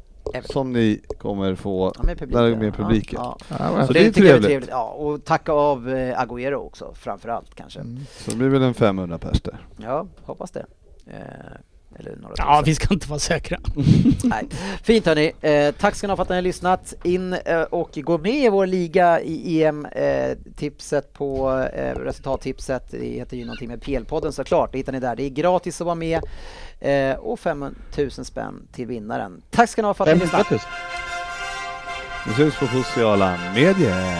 Som ni kommer få Ja, med publik, där med publiken. Ja, Ja, Så Det, det är jag är trevligt. trevligt. Ja, och tacka av eh, Agüero också framförallt kanske. Mm. Så det blir väl en 500 pers där. Ja, hoppas det. Eh, eller några Ja, tusen. vi ska inte vara säkra. Nej. Fint hörni, eh, tack ska ni ha för att ni har lyssnat. In eh, och gå med i vår liga i EM-tipset på eh, resultattipset. Det heter ju någonting med PL-podden såklart, det hittar ni där. Det är gratis att vara med eh, och 5000 spänn till vinnaren. Tack ska ni ha för att ni har 500 lyssnat. 000. Vi syns på sociala medier.